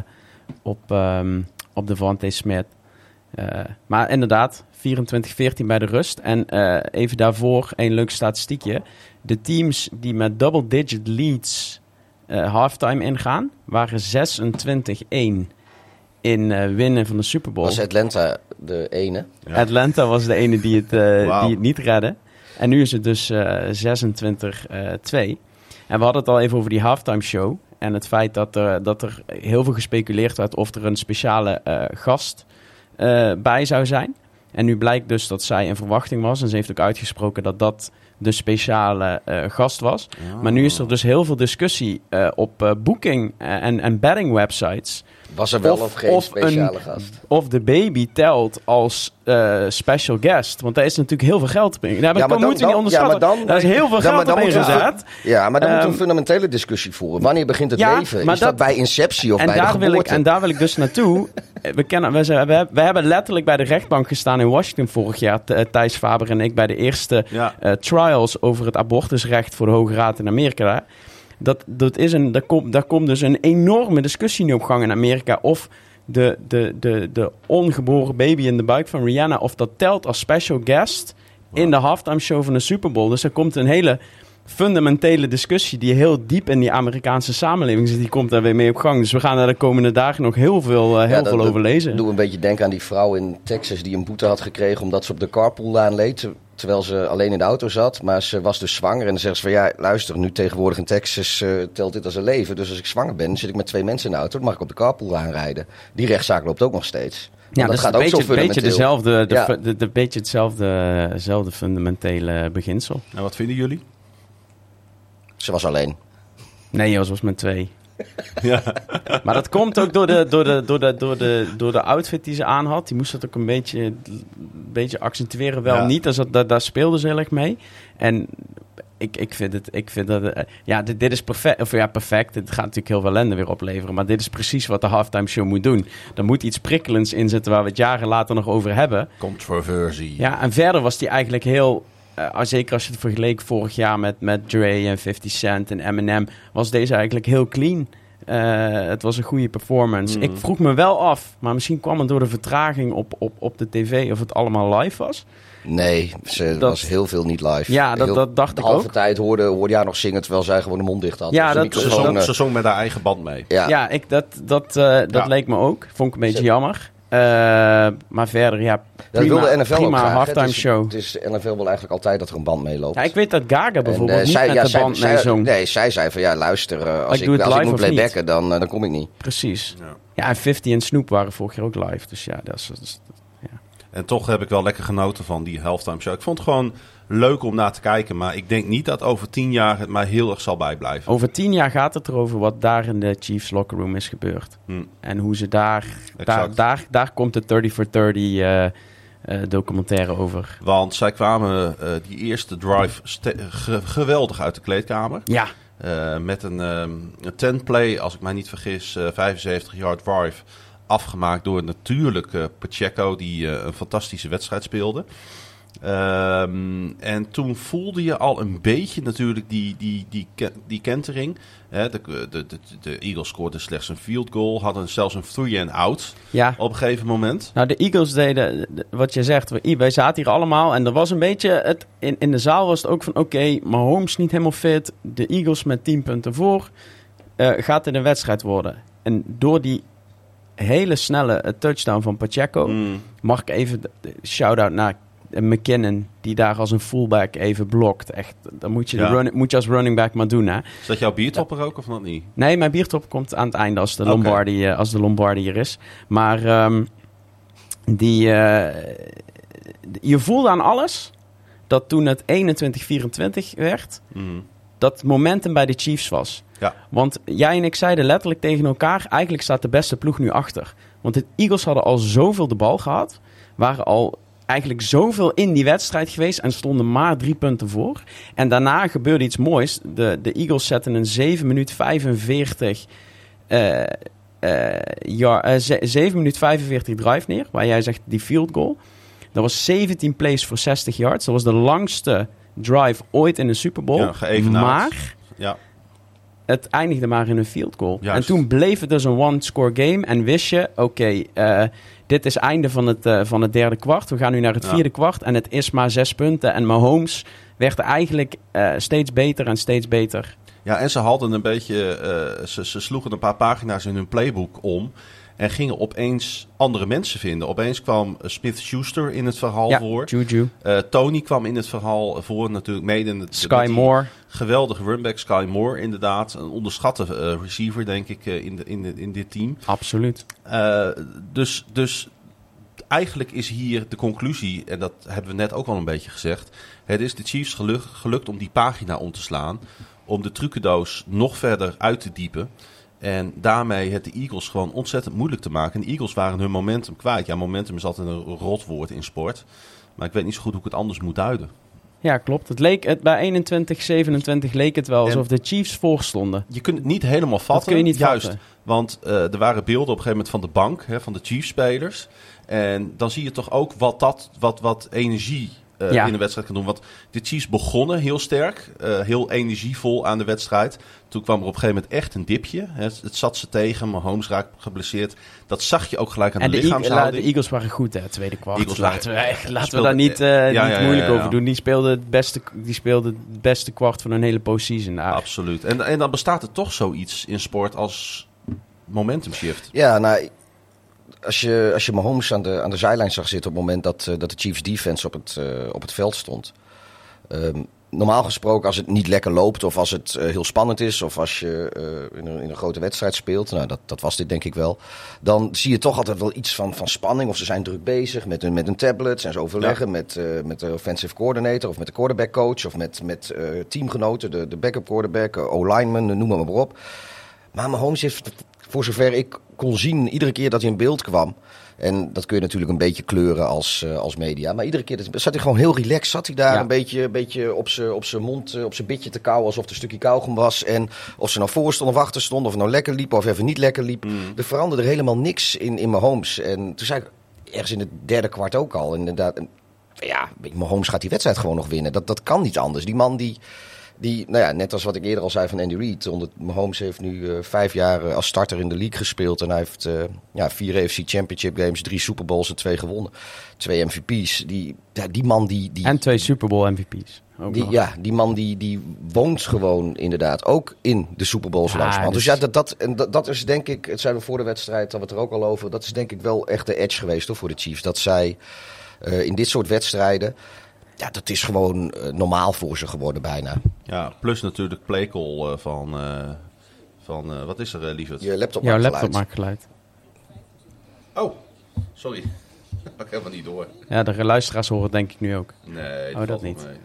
op, ehm op Devante Smith. Maar inderdaad, 24-14 bij de rust. En even daarvoor een leuk statistiekje. De teams die met double-digit leads halftime ingaan, waren 26-1 in eh, winnen van de Super Bowl. Was Atlanta de ene? Ja. Atlanta was de ene die het, eh, die het niet redde. En nu is het dus eh 26-2. en we hadden het al even over die halftime show. En het feit dat er, dat er heel veel gespeculeerd werd of er een speciale eh, gast eh, bij zou zijn. En nu blijkt dus dat zij in verwachting was. En ze heeft ook uitgesproken dat dat de speciale eh, gast was. Maar nu is er dus heel veel discussie eh, op eh, booking en, en betting websites. Was er wel of, Of- geen of speciale een- gast? Of de baby telt als eh, special guest. Want daar is natuurlijk heel veel geld op in. Daar Ja, maar dan- moeten we niet dan- ja, onderschatten. maar dan- daar is heel veel geld dan op ingezet. Ja, maar dan moeten we Ehm, een fundamentele discussie voeren. Wanneer begint het ja, leven? maar Is dat, dat- bij inceptie of En bij de daar, wil ik, en daar wil ik dus naartoe. We, kennen, we, zijn, we, hebben- we hebben letterlijk bij de rechtbank gestaan in Washington vorig jaar. Eh, Thijs Faber en ik bij de eerste Ja. eh, trials over het abortusrecht voor de Hoge Raad in Amerika. Dat, dat is een, daar, komt, daar komt dus een enorme discussie nu op gang in Amerika. Of de, de, de, de ongeboren baby in de buik van Rihanna, of dat telt als special guest in de halftime show van de Super Bowl. Dus er komt een hele fundamentele discussie die heel diep in die Amerikaanse samenleving zit. Die komt daar weer mee op gang. Dus we gaan er de komende dagen nog heel veel, eh, heel Ja, veel dat over lezen. Doe een beetje denken aan die vrouw in Texas die een boete had gekregen omdat ze op de carpoollaan leed. Ter- Terwijl ze alleen in de auto zat. Maar ze was dus zwanger. En dan zegt ze van ja, luister, nu tegenwoordig in Texas eh, telt dit als een leven. Dus als ik zwanger ben, zit ik met twee mensen in de auto. Dan mag ik op de carpoollaan rijden. Die rechtszaak loopt ook nog steeds. Ja, dat dus gaat een ook zo beetje, beetje, fundamenteel. dezelfde, de, Ja. de, de- beetje hetzelfde, dezelfde fundamentele beginsel. En wat vinden jullie? Ze was alleen. Nee, Jos was met twee. Ja. Maar dat komt ook door de, door, de, door, de, door, de, door de outfit die ze aan had. Die moest dat ook een beetje, een beetje accentueren. Wel Ja. niet, dus dat, dat, daar speelde ze heel erg mee. En ik, ik vind het, ik vind dat, eh, ja, dit, dit is perfect. Of ja, perfect. Het gaat natuurlijk heel veel ellende weer opleveren. Maar dit is precies wat de halftime show moet doen. Er moet iets prikkelends in zitten waar we het jaren later nog over hebben. Controversie. Ja, en verder was die eigenlijk heel... eh, zeker als je het vergeleek vorig jaar met, met Dre en 50 Cent en Eminem... was deze eigenlijk heel clean. Eh, het was een goede performance. Ik vroeg me wel af, maar misschien kwam het door de vertraging op, op, op de tv of het allemaal live was. Nee, ze Dat- was heel veel niet live. Ja, dat- Heel- dat dacht de ik halve ook. tijd hoorde, hoorde je haar nog zingen terwijl zij gewoon de mond dicht had. Ja, Dus de dat- Ze microfoon, zong, eh, ze zong met haar eigen band mee. ja. Ja, ik, dat, dat, eh, dat Ja. leek me ook. Vond ik een beetje Zet- jammer. Eh, maar verder, ja, dat prima, wilde NFL ook graag, halftime Het is- show. Het is NFL wil eigenlijk altijd dat er een band meeloopt. Ja, ik weet dat Gaga En, bijvoorbeeld eh, niet zij, met ja, de zij- band zij- mee zong. Nee, zij zei van ja, luister, eh, als, Ik ik, doe het als ik live moet niet? playbacken, dan, dan kom ik niet. Precies. Ja. Ja, en 50 en Snoop waren vorig jaar ook live. Dus ja, dat is... dat is- En toch heb ik wel lekker genoten van die halftime show. Ik vond het gewoon leuk om naar te kijken. Maar ik denk niet dat over tien jaar het mij heel erg zal bijblijven. Over tien jaar gaat het erover wat daar in de Chiefs locker room is gebeurd. Hm. En hoe ze daar... Daar, daar, daar komt de 30 for 30 eh, eh, documentaire over. Want zij kwamen eh, die eerste drive ge- geweldig uit de kleedkamer. Ja, met een, een 10 play, als ik mij niet vergis, eh 75 yard drive. Afgemaakt door natuurlijk Pacheco, die een fantastische wedstrijd speelde. Ehm, en toen voelde je al een beetje natuurlijk die, die, die, die kentering. Hè, de, de, de, de Eagles scoorden slechts een field goal, hadden zelfs een three and out ja. op een gegeven moment. Nou, de Eagles deden, de- wat je zegt, wij zaten hier allemaal en er was een beetje, het, in, in de zaal was het ook van, oké, Mahomes niet helemaal fit, de Eagles met 10 punten voor, eh, gaat het een wedstrijd worden. En door die hele snelle eh, touchdown van Pacheco, Mm. mag ik even, shout-out naar eh, McKinnon, die daar als een fullback even blokt. Echt, dan moet je, de Ja. moet je als running back maar doen, hè. Is dat jouw biertopper ook of nog niet? Nee, mijn biertop komt aan het einde als de Oké. Lombardi, eh, als de Lombardi er is. Maar ehm, die, eh, je voelde aan alles dat toen het 21-24 werd, Mm. dat momentum bij de Chiefs was. Ja. Want jij en ik zeiden letterlijk tegen elkaar, eigenlijk staat de beste ploeg nu achter. Want de Eagles hadden al zoveel de bal gehad, waren al eigenlijk zoveel in die wedstrijd geweest en stonden maar drie punten voor. En daarna gebeurde iets moois. De, de Eagles zetten een 7 minuut 45 eh, eh, ja, eh, ze- 7 minuut 45 drive neer, waar jij zegt die field goal. Dat was 17 plays voor 60 yards. Dat was de langste drive ooit in een Super Bowl. Ja, maar Ja. het eindigde maar in een field goal. Juist. En toen bleef het dus een one-score game. En wist je, oké, eh, dit is einde van het, eh, van het derde kwart. We gaan nu naar het Ja. vierde kwart. En het is maar zes punten. En Mahomes werd eigenlijk eh, steeds beter en steeds beter. Ja, en ze hadden een beetje. eh, ze, ze sloegen een paar pagina's in hun playbook om. En gingen opeens andere mensen vinden. Opeens kwam eh, Smith Schuster in het verhaal ja, voor. Juju. Eh, Tony kwam in het verhaal voor, natuurlijk mede in het. Sky Moore. Geweldige runback, Sky Moore, inderdaad. Een onderschatte eh, receiver, denk ik, in, de, in, de, in dit team. Absoluut. Dus, dus eigenlijk is hier de conclusie, en dat hebben we net ook al een beetje gezegd. Het is de Chiefs gelukt, gelukt om die pagina om te slaan. Om de trucendoos nog verder uit te diepen. En daarmee het de Eagles gewoon ontzettend moeilijk te maken. En de Eagles waren hun momentum kwijt. Ja, momentum is altijd een rotwoord in sport. Maar ik weet niet zo goed hoe ik het anders moet duiden. Ja, klopt. Het leek, het, bij 21, 27 leek het wel En- alsof de Chiefs voorstonden. Je kunt het niet helemaal vatten. kun je niet Juist. vatten. Want eh, er waren beelden op een gegeven moment van de bank, hè, van de Chiefs-spelers. En dan zie je toch ook wat, dat, wat, wat energie eh, Ja. in de wedstrijd kan doen. Want de Chiefs begonnen heel sterk, eh, heel energievol aan de wedstrijd. Toen kwam er op een gegeven moment echt een dipje. Hè. Het, het zat ze tegen, Mahomes raakte geblesseerd. Dat zag je ook gelijk aan En de, de, lichaamshouding. de Eagles waren goed, hè, tweede kwart. Eagles laten we, echt- laten we speelden- daar niet, eh, ja, niet ja, ja, moeilijk ja, ja. over doen. Die speelde het beste, die speelde het beste kwart van een hele postseason. daar. Absoluut. En, en dan bestaat er toch zoiets in sport als momentum shift. Ja, nou, als je, als je Mahomes aan de, aan de zijlijn zag zitten op het moment dat, eh, dat de Chiefs defense op het, eh, op het veld stond. Ehm, normaal gesproken, als het niet lekker loopt of als het eh, heel spannend is of als je in, een, in een grote wedstrijd speelt, nou dat, dat was dit denk ik wel, dan zie je toch altijd wel iets van, van spanning of ze zijn druk bezig met een, met een tablet, zijn ze overleggen met, met de offensive coordinator of met de quarterback coach of met, met teamgenoten, de, de backup quarterback, O-lineman, noem maar, maar op. Maar Mahomes heeft, voor zover ik kon zien, iedere keer dat hij in beeld kwam. En dat kun je natuurlijk een beetje kleuren als, eh, als media. Maar iedere keer dat- zat hij gewoon heel relaxed. Zat hij daar Ja. een beetje, een beetje op zijn op zijn mond, eh, op zijn bitje te kauwen. Alsof het een stukje kauwgom was. En of ze nou voor stond of achter stond. Of nou lekker liep of even niet lekker liep. Er veranderde helemaal niks in, in Mahomes. En toen zei ik ergens in het derde kwart ook al. Inderdaad, ja, Mahomes gaat die wedstrijd gewoon nog winnen. Dat, dat kan niet anders. Die man die... Die, nou ja, net als wat ik eerder al zei van Andy Reid. Onder Mahomes heeft nu eh, vijf jaar eh, als starter in de league gespeeld. En hij heeft eh, ja, vier AFC Championship games, drie Super Bowls en twee gewonnen. Twee MVP's. Die, ja, die man die... die En twee Super Bowl MVP's. Die, ja, die man die, die woont gewoon inderdaad ook in de Super Bowls Ja. Dus dus- ja, dat, dat, en dat, dat is denk ik, het zijn we voor de wedstrijd, hadden we het er ook al over. Dat is denk ik wel echt de edge geweest hoor, voor de Chiefs. Dat zij in dit soort wedstrijden, ja, dat is gewoon eh, normaal voor ze geworden bijna. Ja, plus natuurlijk playcall eh, van, eh, van eh, wat is er, uh, lieverd? Je laptop Jouw maakt laptop maakt geluid. Oh, sorry. Had ik helemaal niet door. Ja, de luisteraars horen het denk ik nu ook. Nee, Oh, valt dat niet. mee.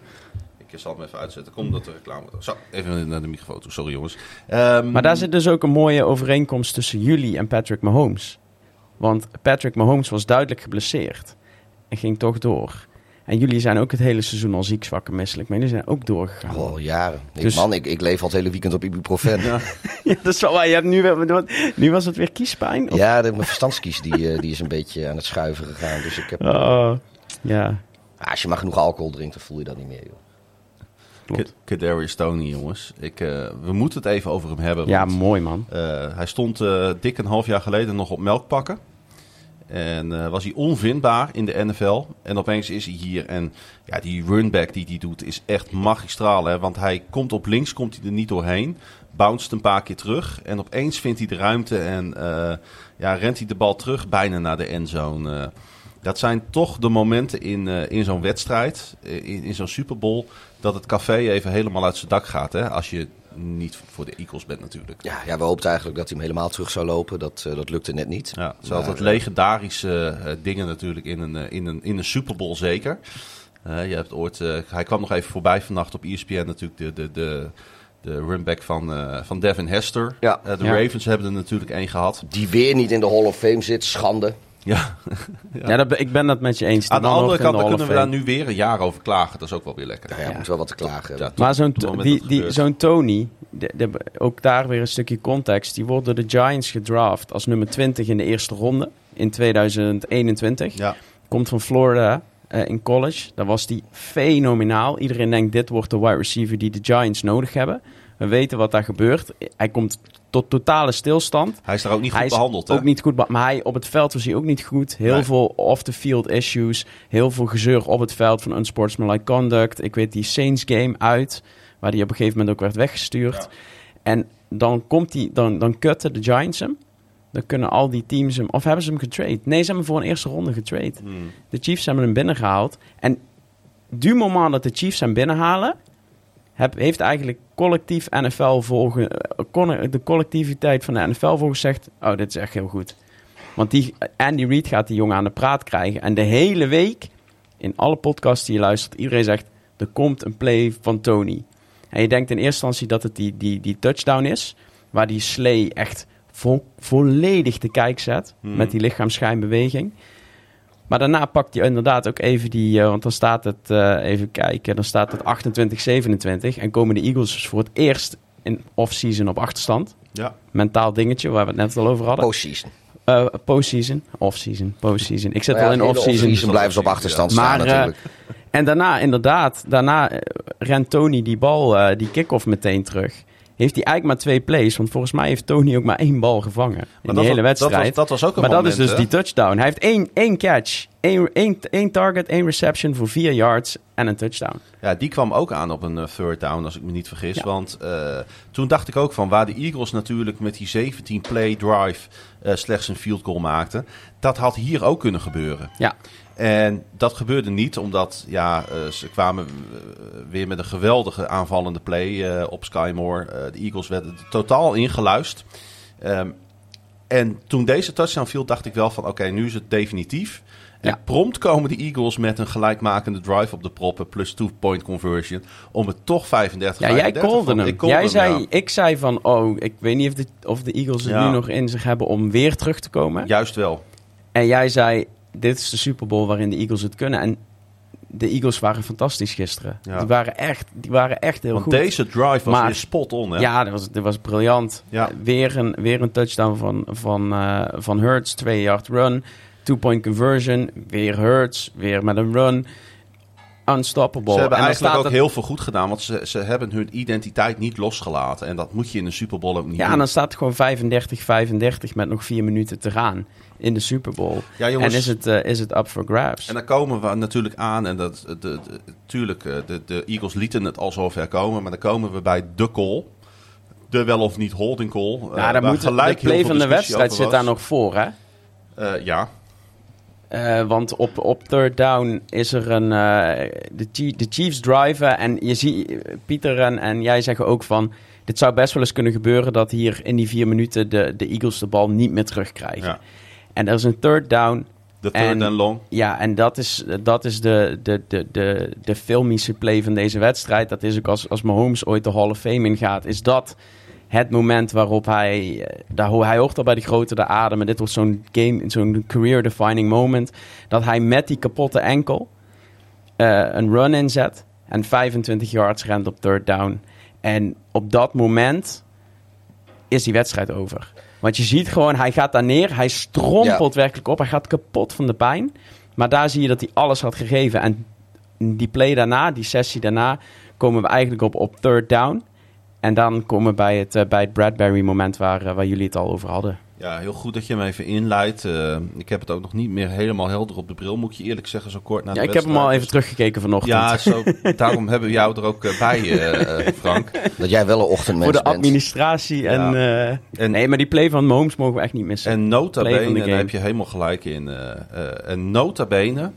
Ik zal hem even uitzetten. Kom dat de reclame. Zo, even naar de microfoon toe. Sorry jongens. Ehm, Maar daar zit dus ook een mooie overeenkomst tussen jullie en Patrick Mahomes. Want Patrick Mahomes was duidelijk geblesseerd. En ging toch door. En jullie zijn ook het hele seizoen al ziek, zwak en misselijk. Maar jullie zijn ook doorgegaan. Al Oh, jaren. Ik, Dus- man, ik, ik leef al het hele weekend op ibuprofen. Ja, Ja, dat is wel waar. Je hebt nu, weer, nu was het weer kiespijn? Of- de, mijn verstandskies die, eh, die is een beetje aan het schuiven gegaan. Dus ik heb, Oh, ja. Ah, als je maar genoeg alcohol drinkt, dan voel je dat niet meer. Joh. klopt. K- Kadarius Tony, jongens. Ik, eh, we moeten het even over hem hebben. Ja, want, mooi man. eh, hij stond eh, dik een half jaar geleden nog op melkpakken. En eh, was hij onvindbaar in de NFL. En opeens is hij hier. En ja, die runback die hij doet is echt magistraal. Hè? Want hij komt op links, komt hij er niet doorheen. Bounced een paar keer terug. En opeens vindt hij de ruimte en eh, ja, rent hij de bal terug bijna naar de endzone. Eh, dat zijn toch de momenten in, in zo'n wedstrijd, in, in zo'n Super Bowl, dat het café even helemaal uit zijn dak gaat. Hè? Als je niet voor de Eagles bent natuurlijk. Ja, ja, we hoopten eigenlijk dat hij hem helemaal terug zou lopen. Dat, eh, dat lukte net niet. Ja, het zijn Maar, altijd eh, legendarische eh, dingen natuurlijk in een, in een, in een Super Bowl zeker. Eh, je hebt ooit, eh, hij kwam nog even voorbij vannacht op ESPN natuurlijk de, de, de, de runback van, eh, van Devin Hester. Ja. De Ja. Ravens hebben er natuurlijk één gehad. Die weer niet in de Hall of Fame zit, schande. Ja. Ja, dat, ik ben dat met je eens. Aan de andere kant dan kunnen we daar nu weer een jaar over klagen. Dat is ook wel weer lekker. Nou ja, moet wel wat te klagen. Ja, Maar zo'n die, die, zo'n Tony, de, de- ook daar weer een stukje context. Die wordt door de Giants gedraft als nummer 20 in de eerste ronde in 2021. Ja. Komt van Florida eh, in college. Daar was hij fenomenaal. Iedereen denkt dit wordt de wide receiver die de Giants nodig hebben. We weten wat daar gebeurt. Hij komt tot totale stilstand. Hij is daar ook niet goed hij is behandeld. Hè? ook niet goed, maar hij, op het veld was hij ook niet goed. Heel Nee. veel off-the-field issues. Heel veel gezeur op het veld van unsportsmanlike conduct. Ik weet die Saints game uit, waar hij op een gegeven moment ook werd weggestuurd. En dan komt hij, dan, dan cutten de Giants hem. Dan kunnen al die teams hem, of hebben ze hem getrade? Nee, ze hebben hem voor een eerste ronde getrade. Hmm. De Chiefs hebben hem binnengehaald. En du moment dat de Chiefs hem binnenhalen, heb, heeft eigenlijk collectief NFL volgen, eh, de collectiviteit van de NFL volgens gezegd, oh, dit is echt heel goed. Want die, Andy Reid gaat die jongen aan de praat krijgen. En de hele week, in alle podcasts die je luistert, iedereen zegt, er komt een play van Tony. En je denkt in eerste instantie dat het die, die, die touchdown is, waar die Slay echt vo- volledig de kijk zet, Hmm. met die lichaamsschijnbeweging. Maar daarna pakt hij inderdaad ook even die, eh, want dan staat het, eh, even kijken, dan staat het 28-27 en komen de Eagles dus voor het eerst in off-season op achterstand. Ja. Mentaal dingetje waar we het net al over hadden. Postseason. Eh, postseason, off-season, postseason. Ik zit Maar al ja, in de off-season. off-season blijven ze op achterstand staan Maar, natuurlijk. En daarna, inderdaad, daarna rent Tony die bal, eh, die kick-off meteen terug. Heeft hij eigenlijk maar twee plays, want volgens mij heeft Tony ook maar één bal gevangen in dat die hele was- dat wedstrijd. was- dat was ook een maar dat is dus hè? die touchdown. Hij heeft één, één catch, één, één, één target, één reception voor vier yards en een touchdown. Ja, die kwam ook aan op een eh, third down, als ik me niet vergis. Ja. Want eh, toen dacht ik ook van waar de Eagles natuurlijk met die 17-play drive eh, slechts een field goal maakten. Dat had hier ook kunnen gebeuren. Ja, En dat gebeurde niet, omdat ja, eh, ze kwamen eh, weer met een geweldige aanvallende play eh, op Skymore. De Eagles werden er totaal ingeluist. Ehm, en toen deze touchdown viel, dacht ik wel van oké, nu is het definitief. En Ja. prompt komen de Eagles met een gelijkmakende drive op de proppen plus two-point conversion om het toch 35 ja jij 35 callde van- hem. Ik jij hem, zei, ja. Ik zei van, oh, ik weet niet of de, of de Eagles het Ja. nu nog in zich hebben om weer terug te komen. Juist wel. En jij zei, dit is de Super Bowl waarin de Eagles het kunnen. En de Eagles waren fantastisch gisteren. Ja. Die, waren echt, die waren echt heel Want goed. deze drive was Maar- weer spot on. Hè? Ja, dat was, dat was briljant. Ja. Weer, een, weer een touchdown van, van, eh, van Hurts, 2 yard run. Two-point conversion, weer Hurts, weer met een run. unstoppable. Ze hebben en eigenlijk ook het- heel veel goed gedaan, want ze, ze hebben hun identiteit niet losgelaten. En dat moet je in een Super Bowl ook niet Ja, doen. en dan staat het gewoon 35-35 met nog vier minuten te gaan in de Super Bowl. Ja, jongens. En is het, eh, is het up for grabs? En dan komen we natuurlijk aan, en dat, de, de, tuurlijk, eh, de, de Eagles lieten het al zover komen, maar dan komen we bij de call. De wel of niet holding call. eh, ja, dan waar moet de gelijk heel play van de wedstrijd zit daar nog voor, hè? Ja, want op, op third down is er een. de, de Chiefs driven. En je ziet, Pieter en, en jij zeggen ook van. Dit zou best wel eens kunnen gebeuren dat hier in die vier minuten de, de Eagles de bal niet meer terugkrijgen. ja. En er is een third down. de third En- and long. Ja, en dat is, dat is de, de, de, de, de filmische play van deze wedstrijd. Dat is ook als, als Mahomes ooit de Hall of Fame ingaat, is dat het moment waarop hij... eh, Daar, hij hoort al bij de grote de adem. En dit wordt zo'n game, zo'n career-defining moment. Dat hij met die kapotte enkel eh, een run inzet. En 25 yards rent op third down. En op dat moment is die wedstrijd over. Want je ziet gewoon, hij gaat daar neer. Hij strompelt werkelijk op. Hij gaat kapot van de pijn. Maar daar zie je dat hij alles had gegeven. En die play daarna, die sessie daarna, komen we eigenlijk op, op third down. En dan komen we bij het, eh, bij het Bradbury moment waar, eh, waar jullie het al over hadden. Ja, heel goed dat je hem even inleidt. Eh, ik heb het ook nog niet meer helemaal helder op de bril, moet ik je eerlijk zeggen, zo kort na de Ja, ik heb hem al even teruggekeken vanochtend. Ja, zo, daarom hebben we jou er ook bij, Frank. Dat jij wel een ochtendmens Voor de bent. administratie. En, Ja. eh, En- nee, maar die play van Mahomes mogen we echt niet missen. En nota bene, daar heb je helemaal gelijk in. en nota bene,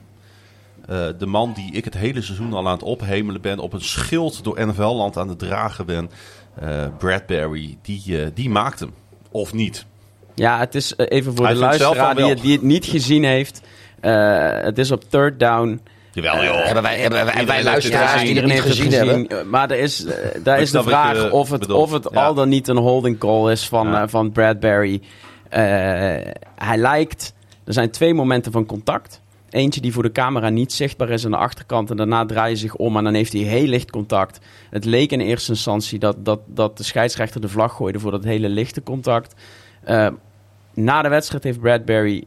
eh, de man die ik het hele seizoen al aan het ophemelen ben, op een schild door NFL-land aan het dragen ben, eh Bradbury, die, eh, die maakt hem. Of niet. Ja, het is even voor Hij de luisteraar die die het niet gezien heeft. eh, het is op third down. Jawel joh. Hebben wij, hebben wij, luisteraars die niet gezien hebben? Maar er is, daar is de vraag of het, of het Ja. al dan niet een holding call is van, Ja. van Bradbury. Eh, hij lijkt... Er zijn twee momenten van contact. Eentje die voor de camera niet zichtbaar is aan de achterkant. En daarna draai je zich om en dan heeft hij heel licht contact. Het leek in eerste instantie dat, dat, dat de scheidsrechter de vlag gooide voor dat hele lichte contact. Eh, na de wedstrijd heeft Bradbury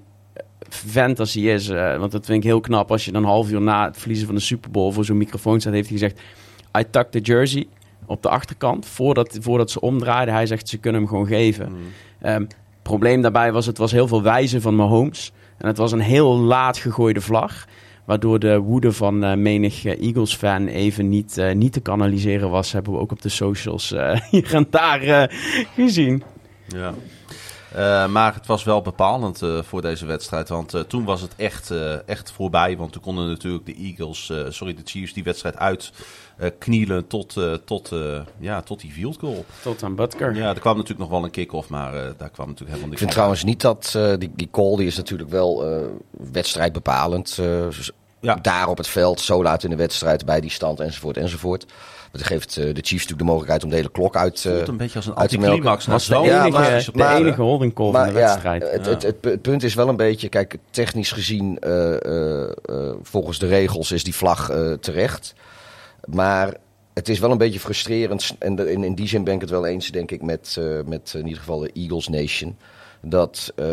vent als hij is, eh, want dat vind ik heel knap als je dan een half uur na het verliezen van de Super Bowl voor zo'n microfoon staat, heeft hij gezegd: I tucked the jersey op de achterkant voordat, voordat ze omdraaiden. Hij zegt: ze kunnen hem gewoon geven. Mm. Probleem daarbij was: het was heel veel wijzen van Mahomes en het was een heel laat gegooide vlag. Waardoor de woede van eh, menig eh, Eagles-fan even niet, eh, niet te kanaliseren was. Hebben we ook op de socials hier en daar gezien. Ja. Eh, maar het was wel bepalend eh, voor deze wedstrijd. Want eh, toen was het echt, eh, echt voorbij. Want toen konden natuurlijk de Eagles, eh, sorry, de Chiefs, die wedstrijd uitknielen tot, eh, tot, eh, ja, tot die field goal. Tot aan Butker. Ja, er kwam natuurlijk nog wel een kick-off, maar eh, daar kwam natuurlijk helemaal Ik niks vind van. trouwens niet dat eh, die, die call, die is natuurlijk wel eh wedstrijdbepalend. eh, z- Ja. Daar op het veld, zo laat in de wedstrijd, bij die stand enzovoort enzovoort. Maar dat geeft eh, de Chiefs natuurlijk de mogelijkheid om de hele klok uit, eh, voelt een beetje als een te anticlimax. na was de enige, maar- de maar- enige holding call van de wedstrijd. ja, het, Ja. het, het, het punt is wel een beetje, kijk, technisch gezien, eh, eh, eh, volgens de regels is die vlag eh, terecht. Maar het is wel een beetje frustrerend. En in, in die zin ben ik het wel eens, denk ik, met, eh, met in ieder geval de Eagles Nation. Dat eh,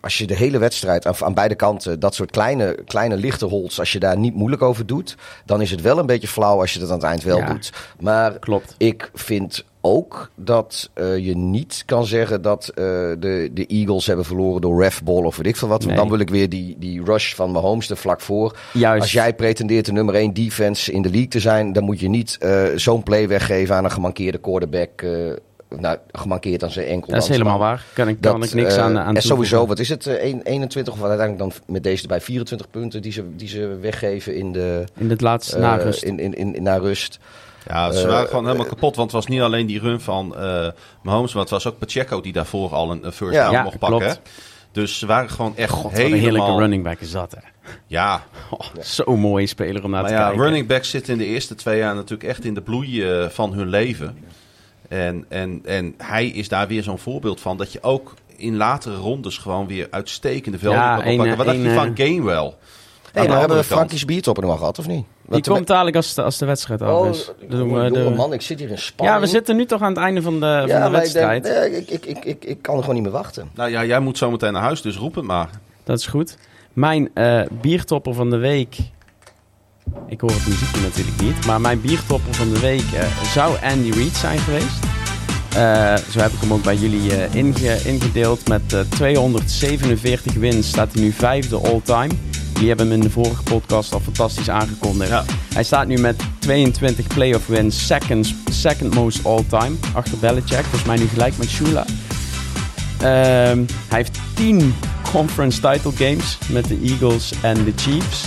als je de hele wedstrijd aan, aan beide kanten dat soort kleine, kleine lichte holds, als je daar niet moeilijk over doet, dan is het wel een beetje flauw als je dat aan het eind wel Ja. doet. Maar Klopt. ik vind ook dat eh, je niet kan zeggen dat eh, de, de Eagles hebben verloren door refball of weet ik veel wat. Nee. Dan wil ik weer die, die rush van Mahomes er vlak voor. Juist. Als jij pretendeert de nummer 1 defense in de league te zijn, dan moet je niet zo'n play weggeven aan een gemankeerde quarterback. Eh, nou, gemankeerd aan zijn enkel. Dat is helemaal waar. Kan ik, kan Dat, ik niks eh, aan, aan En sowieso, wat is het? eh, een- 21 of uiteindelijk dan met deze erbij 24 punten die ze, die ze weggeven in de, In het laatste eh, na rust. In, in, in, in, na rust. Ja, ze Eh, waren gewoon helemaal kapot. Want het was niet alleen die run van eh Mahomes, maar het was ook Pacheco die daarvoor al een, first down Ja, mocht pakken. klopt. Dus ze waren gewoon echt God, wat een heerlijke helemaal... running back is dat, hè. Ja, Oh, Zo'n mooie speler om naar maar te ja, kijken. running backs zitten in de eerste twee jaar natuurlijk echt in de bloei eh, van hun leven. En, en, en hij is daar weer zo'n voorbeeld van. Dat je ook in latere rondes gewoon weer uitstekende velden Ja, kan oppakken. een, Wat dacht je van eh, Gainwell? Hey, maar hebben we. Frankie's biertopper nog wel gehad, of niet? Die komt dadelijk als de, als de wedstrijd af Oh, is. Doen we de- man, ik zit hier in spanning. Ja, we zitten nu toch aan het einde van de, van de wedstrijd. denk, nee, ik, ik, ik, ik, ik kan er gewoon niet meer wachten. Nou ja, jij moet zo meteen naar huis, dus roep het maar. Dat is goed. Mijn eh, biertopper van de week ik hoor het muziekje natuurlijk niet. Maar mijn biertopper van de week eh, zou Andy Reid zijn geweest. Eh, zo heb ik hem ook bij jullie eh, inge- ingedeeld. Met eh, 247 wins staat hij nu vijfde all-time. Die hebben hem in de vorige podcast al fantastisch aangekondigd. Ja. Hij staat nu met 22 playoff wins, second, second most all-time. Achter Belichick, volgens mij nu gelijk met Shula. Ehm, hij heeft 10 conference title games met de Eagles en de Chiefs.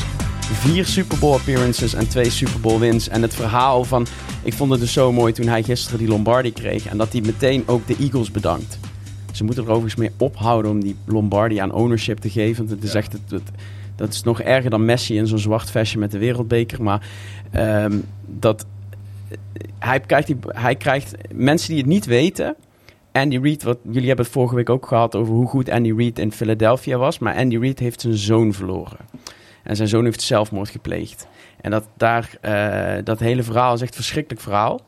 Vier Super Bowl appearances en twee Super Bowl wins. En het verhaal van... Ik vond het dus zo mooi toen hij gisteren die Lombardi kreeg. En dat hij meteen ook de Eagles bedankt. Ze moeten er overigens mee ophouden om die Lombardi aan ownership te geven. Want het is echt... Het, het- dat is nog erger dan Messi in zo'n zwart vestje met de wereldbeker. Maar ehm, dat... Hij krijgt, die, hij krijgt... Mensen die het niet weten... Andy Reid, wat jullie hebben het vorige week ook gehad over hoe goed Andy Reid in Philadelphia was. Maar Andy Reid heeft zijn zoon verloren. En zijn zoon heeft zelfmoord gepleegd. En dat, daar, eh, dat hele verhaal is echt een verschrikkelijk verhaal.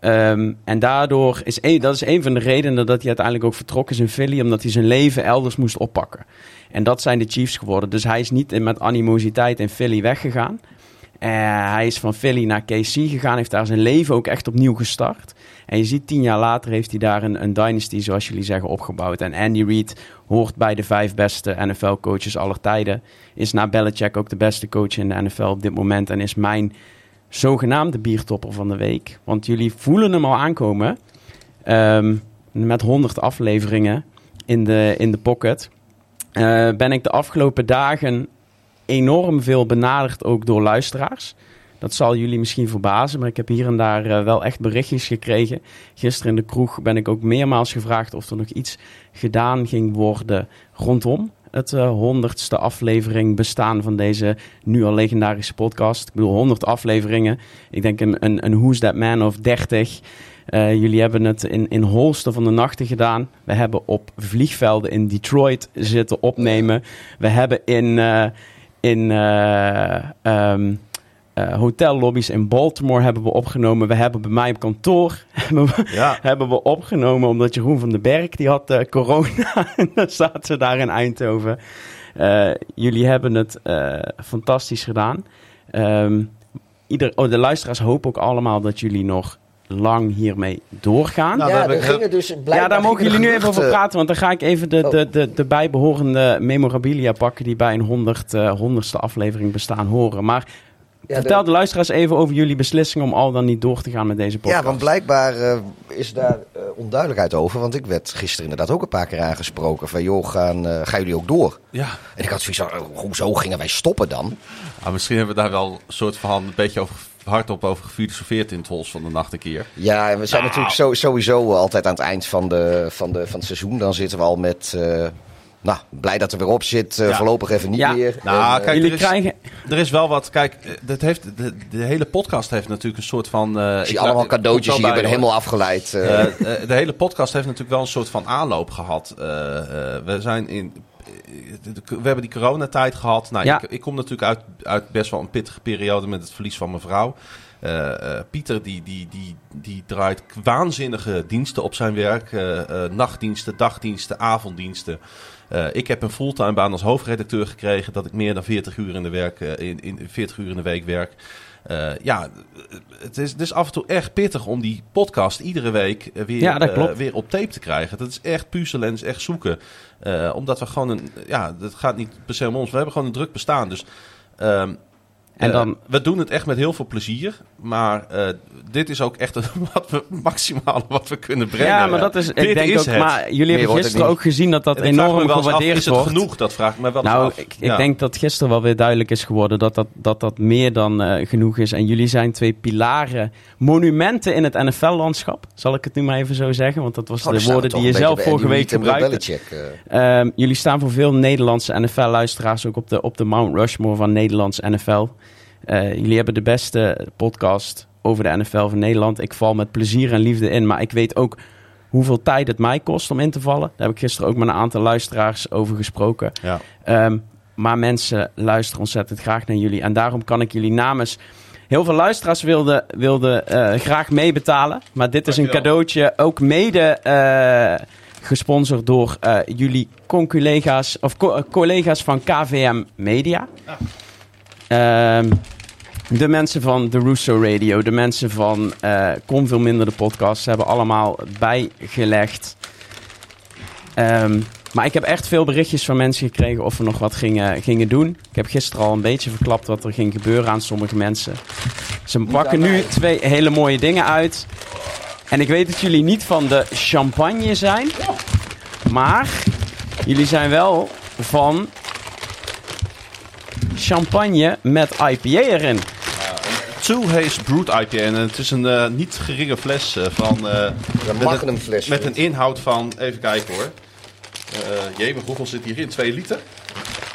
Ehm, en daardoor is een, dat is een van de redenen dat hij uiteindelijk ook vertrokken is in Philly, omdat hij zijn leven elders moest oppakken. En dat zijn de Chiefs geworden. Dus hij is niet met animositeit in Philly weggegaan. Eh, hij is van Philly naar KC gegaan, heeft daar zijn leven ook echt opnieuw gestart. En je ziet, tien jaar later heeft hij daar een, een dynasty, zoals jullie zeggen, opgebouwd. En Andy Reid hoort bij de vijf beste NFL-coaches aller tijden. Is na Belichick ook de beste coach in de NFL op dit moment. En is mijn zogenaamde biertopper van de week. Want jullie voelen hem al aankomen. Ehm, met 100 afleveringen in de, in de pocket. Eh, ben ik de afgelopen dagen enorm veel benaderd ook door luisteraars. Dat zal jullie misschien verbazen, maar ik heb hier en daar eh, wel echt berichtjes gekregen. Gisteren in de kroeg ben ik ook meermaals gevraagd of er nog iets gedaan ging worden rondom het eh, honderdste aflevering bestaan van deze nu al legendarische podcast. Ik bedoel, 100 afleveringen. Ik denk een, een, een Who's That Man of 30. Eh, jullie hebben het in, in holsten van de nachten gedaan. We hebben op vliegvelden in Detroit zitten opnemen. We hebben in, in eh, ehm, eh, hotellobby's in Baltimore hebben we opgenomen. We hebben bij mij op kantoor hebben we, Ja. hebben we opgenomen omdat Jeroen van den Berg die had eh, corona. en dan zaten ze daar in Eindhoven. Eh, jullie hebben het eh, fantastisch gedaan. Ehm, ieder, oh, de luisteraars hopen ook allemaal dat jullie nog lang hiermee doorgaan. Nou, ja, gingen dus ja, daar mogen gingen jullie nu even over praten, want dan ga ik even de, Oh. de, de, de bijbehorende memorabilia pakken die bij een honderd, honderdste aflevering bestaan horen. Maar vertel de- de luisteraars even over jullie beslissing om al dan niet door te gaan met deze podcast. Ja, want blijkbaar eh, is daar eh, onduidelijkheid over. Want ik werd gisteren inderdaad ook een paar keer aangesproken. Van joh, gaan, eh, gaan jullie ook door? Ja. En ik had zoiets van, hoezo gingen wij stoppen dan? Ah, misschien hebben we daar wel een soort van een beetje over, hardop over gefilosofeerd in het hols van de nacht een keer. Ja, en we zijn natuurlijk zo, sowieso altijd aan het eind van, de, van, de, van het seizoen. Dan zitten we al met, eh, nou, blij dat er weer op zit. eh, Ja. voorlopig even niet Ja. meer. Nou, En, eh, kijk, jullie er is- krijgen... Er is wel wat, kijk, eh, dat heeft, de, de hele podcast heeft natuurlijk een soort van... eh, ik zie ik- allemaal cadeautjes hier, ik ben bij, helemaal afgeleid. eh, de hele podcast heeft natuurlijk wel een soort van aanloop gehad. Eh, eh, we zijn in. We hebben die coronatijd gehad. Nou, Ja. ik, ik kom natuurlijk uit, uit best wel een pittige periode met het verlies van mijn vrouw. Eh, eh, Pieter die, die, die, die draait waanzinnige diensten op zijn werk. Eh, nachtdiensten, dagdiensten, avonddiensten. Ik heb een fulltime baan als hoofdredacteur gekregen. Dat ik meer dan 40 uur in de, werk, in, in 40 uur in de week werk. Ja, het is, is af en toe echt pittig om die podcast iedere week weer, Ja, weer op tape te krijgen. Dat is echt puzzelen en is echt zoeken. Omdat we gewoon een... Ja, dat gaat niet per se om ons. We hebben gewoon een druk bestaan. Dus ehm, En dan- we doen het echt met heel veel plezier. Maar eh, dit is ook echt het wat we, maximale wat we kunnen brengen. Ja, maar dat is, ik Dit denk is ook, het. maar jullie Meer hebben gisteren ook gezien dat dat En enorm wel gewaardeerd Is het wordt. genoeg? Dat vraag ik me wel Nou, af. ik, ik denk dat gisteren wel weer duidelijk is geworden dat dat, dat, dat meer dan eh, genoeg is. En jullie zijn twee pilaren, monumenten in het NFL-landschap. Zal ik het nu maar even zo zeggen? Want dat was Oh, de woorden die je zelf vorige week gebruikte. Ehm, jullie staan voor veel Nederlandse NFL-luisteraars ook op de, op de Mount Rushmore van Nederlands NFL. Eh, jullie hebben de beste podcast over de NFL van Nederland. Ik val met plezier en liefde in, maar ik weet ook hoeveel tijd het mij kost om in te vallen. Daar heb ik gisteren ook met een aantal luisteraars over gesproken. Ja. Ehm, maar mensen luisteren ontzettend graag naar jullie. En daarom kan ik jullie namens... Heel veel luisteraars wilden, wilden eh, graag meebetalen. Maar dit is een cadeautje. Ook mede eh, gesponsord door jullie conculega's, of co- collega's van KVM Media. Ehm, De mensen van de Russo Radio, de mensen van eh Kom Veel Minder de podcast, ze hebben allemaal bijgelegd. Ehm, maar ik heb echt veel berichtjes van mensen gekregen of we nog wat gingen, gingen doen. Ik heb gisteren al een beetje verklapt wat er ging gebeuren aan sommige mensen. Ze pakken nu twee hele mooie dingen uit. En ik weet dat jullie niet van de champagne zijn. Maar jullie zijn wel van champagne met IPA erin. Two Haze Brood IPA. En het is een eh, niet geringe fles eh, van... eh, Een met magnum een- fles. Met een inhoud van... Even kijken hoor. Uh, jee, hoeveel zit hierin? Twee liter?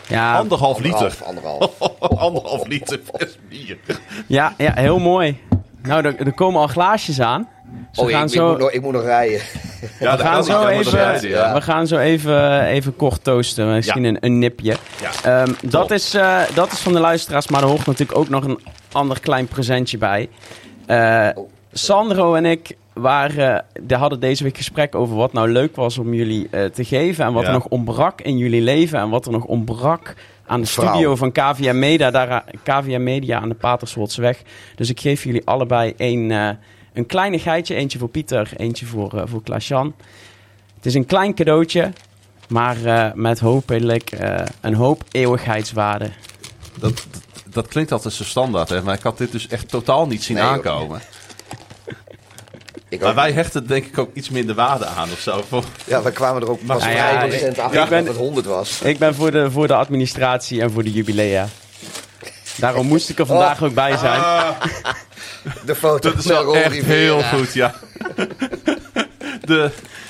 Ja, Anderhalf liter. Anderhalf, anderhalf. Anderhalf liter fles bier. ja, ja heel mooi. Nou, er, er komen al glaasjes aan. Ze Oh, ik, gaan ik, zo, moet nog, ik moet nog rijden. Ja, we gaan zo even, Ja. we gaan zo even, even kort toasten. Misschien Ja. een, een nipje. Ja. Ehm, dat, is, eh, dat is van de luisteraars, maar er hoort natuurlijk ook nog een ander klein presentje bij. Eh, Sandro en ik waren, de hadden deze week gesprek over wat nou leuk was om jullie eh, te geven. En wat Ja. er nog ontbrak in jullie leven. En wat er nog ontbrak aan de Vrouw. studio van KVM Media, daar, Media aan de Paterswoldseweg. Dus ik geef jullie allebei een, eh een kleinigheidje. Eentje voor Pieter, eentje voor, eh voor Klaas-Jan. Het is een klein cadeautje, maar eh, met hopelijk eh, een hoop eeuwigheidswaarde. Dat, dat, dat klinkt altijd zo standaard, hè? maar ik had dit dus echt totaal niet zien Nee, aankomen. Ik Maar wij hechten denk ik ook iets minder waarde aan of zo. Voor- Ja, we kwamen er ook pas Nou vrij ja, recent ik- achter ik ben- dat het 100 was. Ik ben voor de, voor de administratie en voor de jubilea. Daarom moest ik er vandaag ook bij zijn. De foto Dat is wel echt Rivera. heel goed, ja. De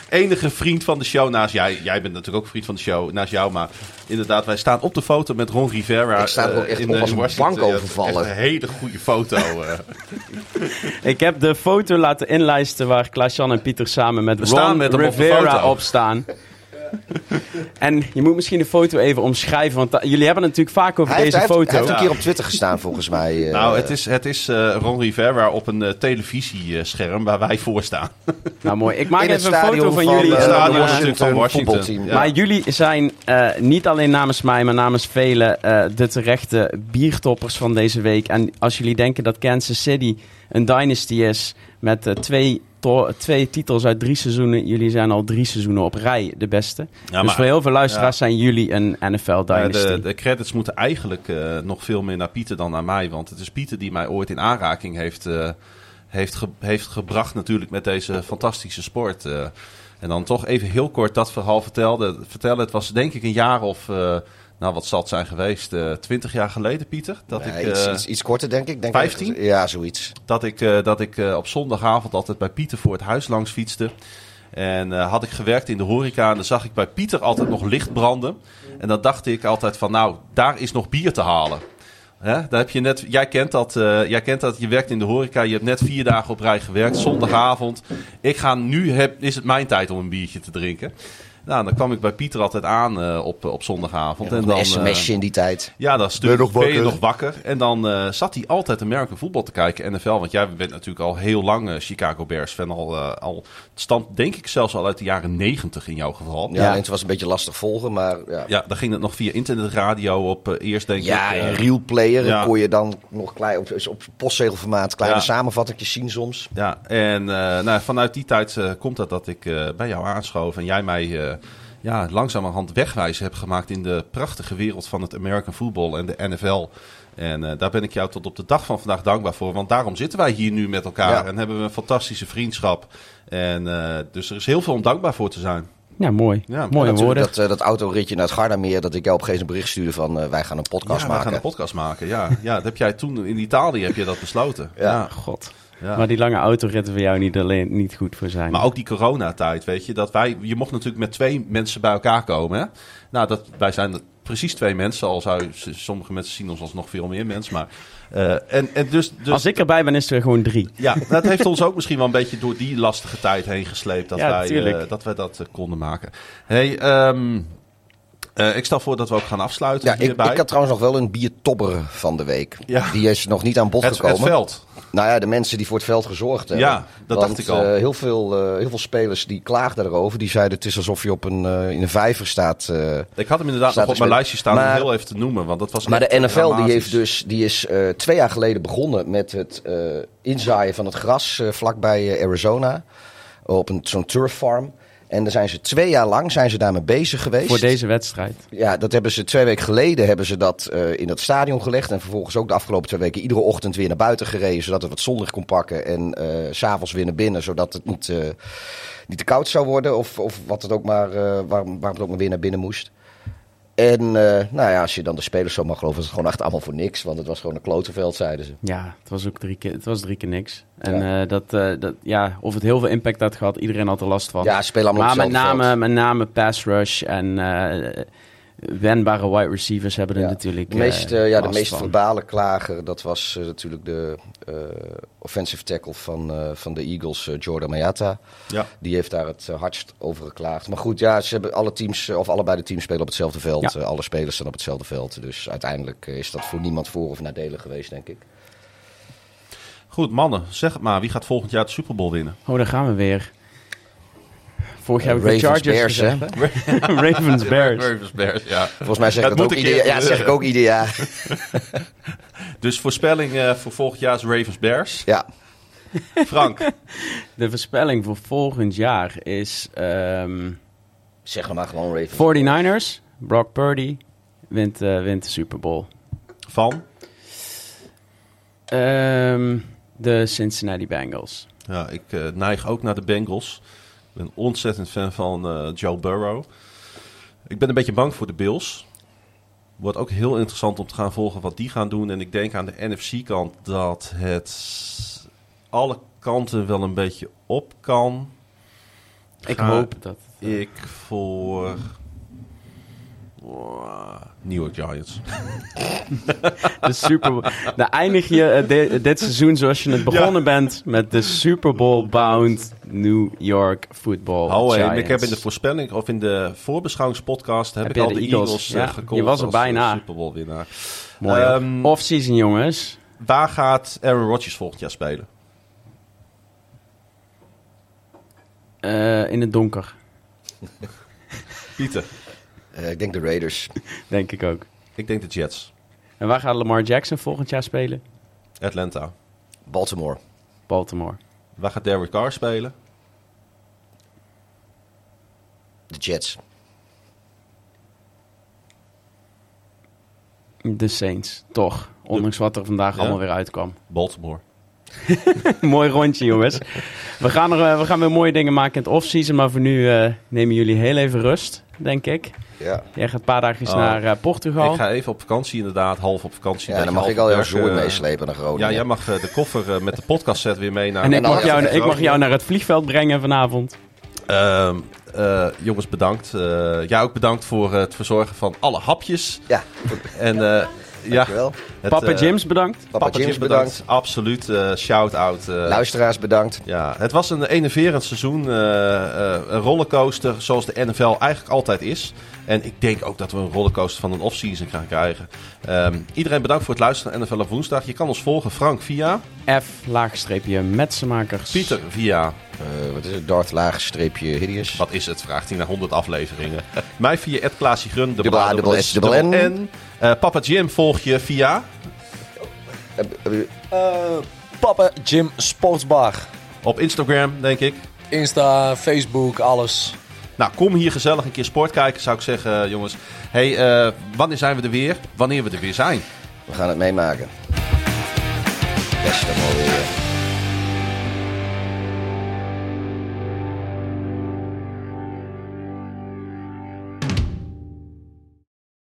enige vriend van de show naast jij. Jij bent natuurlijk ook vriend van de show naast jou. Maar inderdaad, wij staan op de foto met Ron Rivera. Ik sta er ook eh, echt in, op als een bank Ja, het is overvallen. echt een hele goede foto. eh. Ik heb de foto laten inlijsten waar Klaas-Jan en Pieter samen met We staan Ron met hem op de Rivera foto. op staan. En je moet misschien de foto even omschrijven, want da- jullie hebben het natuurlijk vaak over Hij deze heeft- foto. hij heeft een keer op Twitter gestaan, volgens mij. eh. nou, het is, het is eh, Ron Rivera op een eh, televisiescherm waar wij voor staan. Nou mooi, ik maak in het even een foto van, van, jullie. eh, dan, stadion eh, natuurlijk van Washington. Ja. Maar jullie zijn eh, niet alleen namens mij, maar namens velen eh, de terechte biertoppers van deze week. En als jullie denken dat Kansas City een dynasty is met eh, twee, to- twee titels uit drie seizoenen, jullie zijn al drie seizoenen op rij de beste. Ja, dus maar- voor heel veel luisteraars ja. zijn jullie een NFL dynasty. de, de credits moeten eigenlijk eh, nog veel meer naar Pieter dan naar mij. Want het is Pieter die mij ooit in aanraking heeft, eh, heeft, ge- heeft gebracht natuurlijk met deze fantastische sport. eh. en dan toch even heel kort dat verhaal vertelde, vertellen. Het was denk ik een jaar of, nou wat zal het zijn geweest, eh, twintig jaar geleden Pieter. Dat Ja, ik, iets, eh, iets, iets korter, denk ik. Denk 15? ik. Ja, zoiets. dat ik, eh, dat ik op zondagavond altijd bij Pieter voor het huis langs fietste. En had ik gewerkt in de horeca en dan zag ik bij Pieter altijd nog licht branden. En dan dacht ik altijd van nou, daar is nog bier te halen. Hè? Daar heb je net, jij, kent dat, jij kent dat, je werkt in de horeca, je hebt net vier dagen op rij gewerkt, zondagavond. Ik ga nu, heb, is het mijn tijd om een biertje te drinken. Nou, dan kwam ik bij Pieter altijd aan eh, op, op zondagavond. en Een dan, eh, sms'je in die tijd. ja, dat Ben je nog ben je wakker? nog wakker. En dan eh, zat hij altijd American voetbal te kijken, NFL. Want jij bent natuurlijk al heel lang eh, Chicago Bears fan. Al, eh, al het stand denk ik zelfs al uit de jaren negentig in jouw geval. Ja, en het was een beetje lastig volgen, maar ja. Ja, dan ging het nog via internetradio op eh, eerst denk Ja, ik. eh, in Real Player ja. kon je dan nog klein, op, op postzegelformaat kleine Ja. samenvattingjes zien soms. Ja, en eh, nou, vanuit die tijd eh, komt het dat ik eh, bij jou aanschoof en jij mij eh, ja, langzamerhand wegwijzen hebt gemaakt in de prachtige wereld van het American football en de NFL. En eh, daar ben ik jou tot op de dag van vandaag dankbaar voor, want daarom zitten wij hier nu met elkaar Ja. en hebben we een fantastische vriendschap. En eh, dus er is heel veel om dankbaar voor te zijn. Ja, mooi. Ja, Mooie Natuurlijk woorden. dat, eh, dat autoritje naar het Gardameer, dat ik jou op een gegeven moment bericht stuurde van eh, wij gaan een podcast ja, maken. gaan een podcast maken. Ja, ja, dat heb jij toen in Italië heb je dat besloten. Ja. ja. God. Ja. Maar die lange autoritten voor jou niet alleen niet goed voor zijn. Maar ook die coronatijd, weet je, dat wij, je mocht natuurlijk met twee mensen bij elkaar komen. Hè? Nou, dat, wij zijn precies twee mensen, al zou sommige mensen zien ons als nog veel meer mensen. Maar, eh, en, en dus, dus Als ik erbij ben, is er gewoon drie. ja, dat heeft ons ook misschien wel een beetje door die lastige tijd heen gesleept. Dat Ja, wij, eh, dat, wij dat eh, konden maken. Hey, ehm, Eh, ik stel voor dat we ook gaan afsluiten Ja, ik, hierbij. ik had trouwens nog wel een biertobber van de week. Ja. Die is nog niet aan bod het, het gekomen. veld. Nou ja, de mensen die voor het veld gezorgd hebben. Ja, dat Want, dacht ik al. eh, heel, veel, eh, heel veel spelers die klaagden erover. Die zeiden het is alsof je op een, in een vijver staat. Ik had hem inderdaad nog op mijn lijstje staan om heel even te noemen. Want dat was Maar de NFL die heeft dus, die is twee jaar geleden begonnen met het inzaaien van het gras vlakbij Arizona. Op een, zo'n turf farm. En daar zijn ze twee jaar lang zijn ze daarmee bezig geweest. Voor deze wedstrijd. Ja, dat hebben ze twee weken geleden hebben ze dat eh, in het stadion gelegd. En vervolgens ook de afgelopen twee weken iedere ochtend weer naar buiten gereden. Zodat het wat zonlicht kon pakken. En s s'avonds weer naar binnen. Zodat het niet, eh, niet te koud zou worden. Of, of wat het ook maar, waarom, waarom het ook maar weer naar binnen moest. En eh, nou ja, als je dan de spelers zo mag geloven, was het gewoon echt allemaal voor niks. Want het was gewoon een klotenveld, zeiden ze. Ja, het was ook drie keer, het was drie keer niks. En Ja. eh, dat, eh, dat, ja, of het heel veel impact had gehad, iedereen had er last van. Ja, spelen allemaal maar op met name, veld. met name pass rush en wendbare wide receivers hebben er Ja. natuurlijk De meest, eh, eh, ja, de meest van. verbale klager, dat was eh, natuurlijk de eh, offensive tackle van, eh, van de Eagles, Jordan Mayata. Ja. Die heeft daar het hardst over geklaagd. Maar goed, ja, ze hebben alle teams, of allebei de teams spelen op hetzelfde veld. Ja. Alle spelers staan op hetzelfde veld. Dus uiteindelijk is dat voor niemand voor of nadelig geweest, denk ik. Goed, mannen, zeg het maar. Wie gaat volgend jaar de Super Bowl winnen? Oh, daar gaan we weer. Vorig jaar heb ik de Chargers Bears, gezegd, hè? Ravens, Bears. Ravens Bears, ja. Volgens mij zeg dat moet ook ieder jaar. Ja, dat zeg ik ook ieder jaar. Dus voorspelling eh, voor volgend jaar is Ravens Bears. Ja, Frank, De voorspelling voor volgend jaar is ehm, zeg maar gewoon Ravens. 49ers. Brock Purdy wint, eh, wint de Super Bowl. van? Ehm, de Cincinnati Bengals. Ja, ik eh, neig ook naar de Bengals. Ik ben ontzettend fan van eh, Joe Burrow. Ik ben een beetje bang voor de Bills. Wordt ook heel interessant om te gaan volgen wat die gaan doen. En ik denk aan de NFC-kant dat het alle kanten wel een beetje op kan. Ik Ga hoop dat. Ik voor... Wow, New York Giants. De Super Bowl. Dan eindig je eh, di- dit seizoen zoals je het begonnen bent met de Super Bowl bound New York Football Oh, hey, Giants. ik heb in de voorspelling of in de voorbeschouwingspodcast heb, Heb ik je al de Eagles? Eagles, Ja, eh, je was er als, eh, bijna. Super Bowl winnaar. Mooi. Ehm, Off-season jongens. Waar gaat Aaron Rodgers volgend jaar spelen? Eh, in het donker, Pieter, Eh, ik denk de Raiders. denk ik ook. ik denk de Jets. En waar gaat Lamar Jackson volgend jaar spelen? Atlanta. Baltimore. Baltimore. Waar gaat Derek Carr spelen? De Jets. De Saints, toch. Ondanks wat er vandaag Ja? allemaal weer uitkwam. Baltimore. Mooi rondje, jongens. We gaan, er, eh, we gaan weer mooie dingen maken in het off-season. Maar voor nu eh, nemen jullie heel even rust, denk ik. Ja. Jij gaat een paar dagjes Oh. naar eh, Portugal. Ik ga even op vakantie inderdaad, half op vakantie. Ja, dan mag ik al jouw zooi meeslepen naar Groningen. Ja, jij mag de koffer met de podcastset weer mee naar... en ik mag, jou, ik ik mag jou naar het vliegveld brengen vanavond. Ehm, eh, jongens, bedankt. Eh jij ook bedankt voor het verzorgen van alle hapjes. Ja, En eh, ja, dankjewel. het, Papa eh, Jims, bedankt. Papa, James bedankt. Absoluut. eh shout-out. eh, Luisteraars bedankt. ja, het was een enerverend seizoen. eh, eh, een rollercoaster zoals de NFL eigenlijk altijd is. En ik denk ook dat we een rollercoaster van een off-season gaan krijgen. Ehm, iedereen bedankt voor het luisteren naar NFL op woensdag. Je kan ons volgen, Frank via, F, laagstreepje, metsenmakers. Pieter via, Eh, wat is het? Dart laagstreepje hideous. wat is het? Vraagt hij naar 100 afleveringen. Mij via Ed Klaasje Grun, dubbel Dubbel A, A, dubbel dubbel S, S, dubbel dubbel N. N. Eh, Papa Jim volg je via, Eh, Papa Jim Sportsbar. op Instagram denk ik. Insta, Facebook, alles. Nou, kom hier gezellig een keer sport kijken, zou ik zeggen, jongens. hey, eh, wanneer zijn we er weer? Wanneer we er weer zijn. we gaan het meemaken. Best allemaal weer.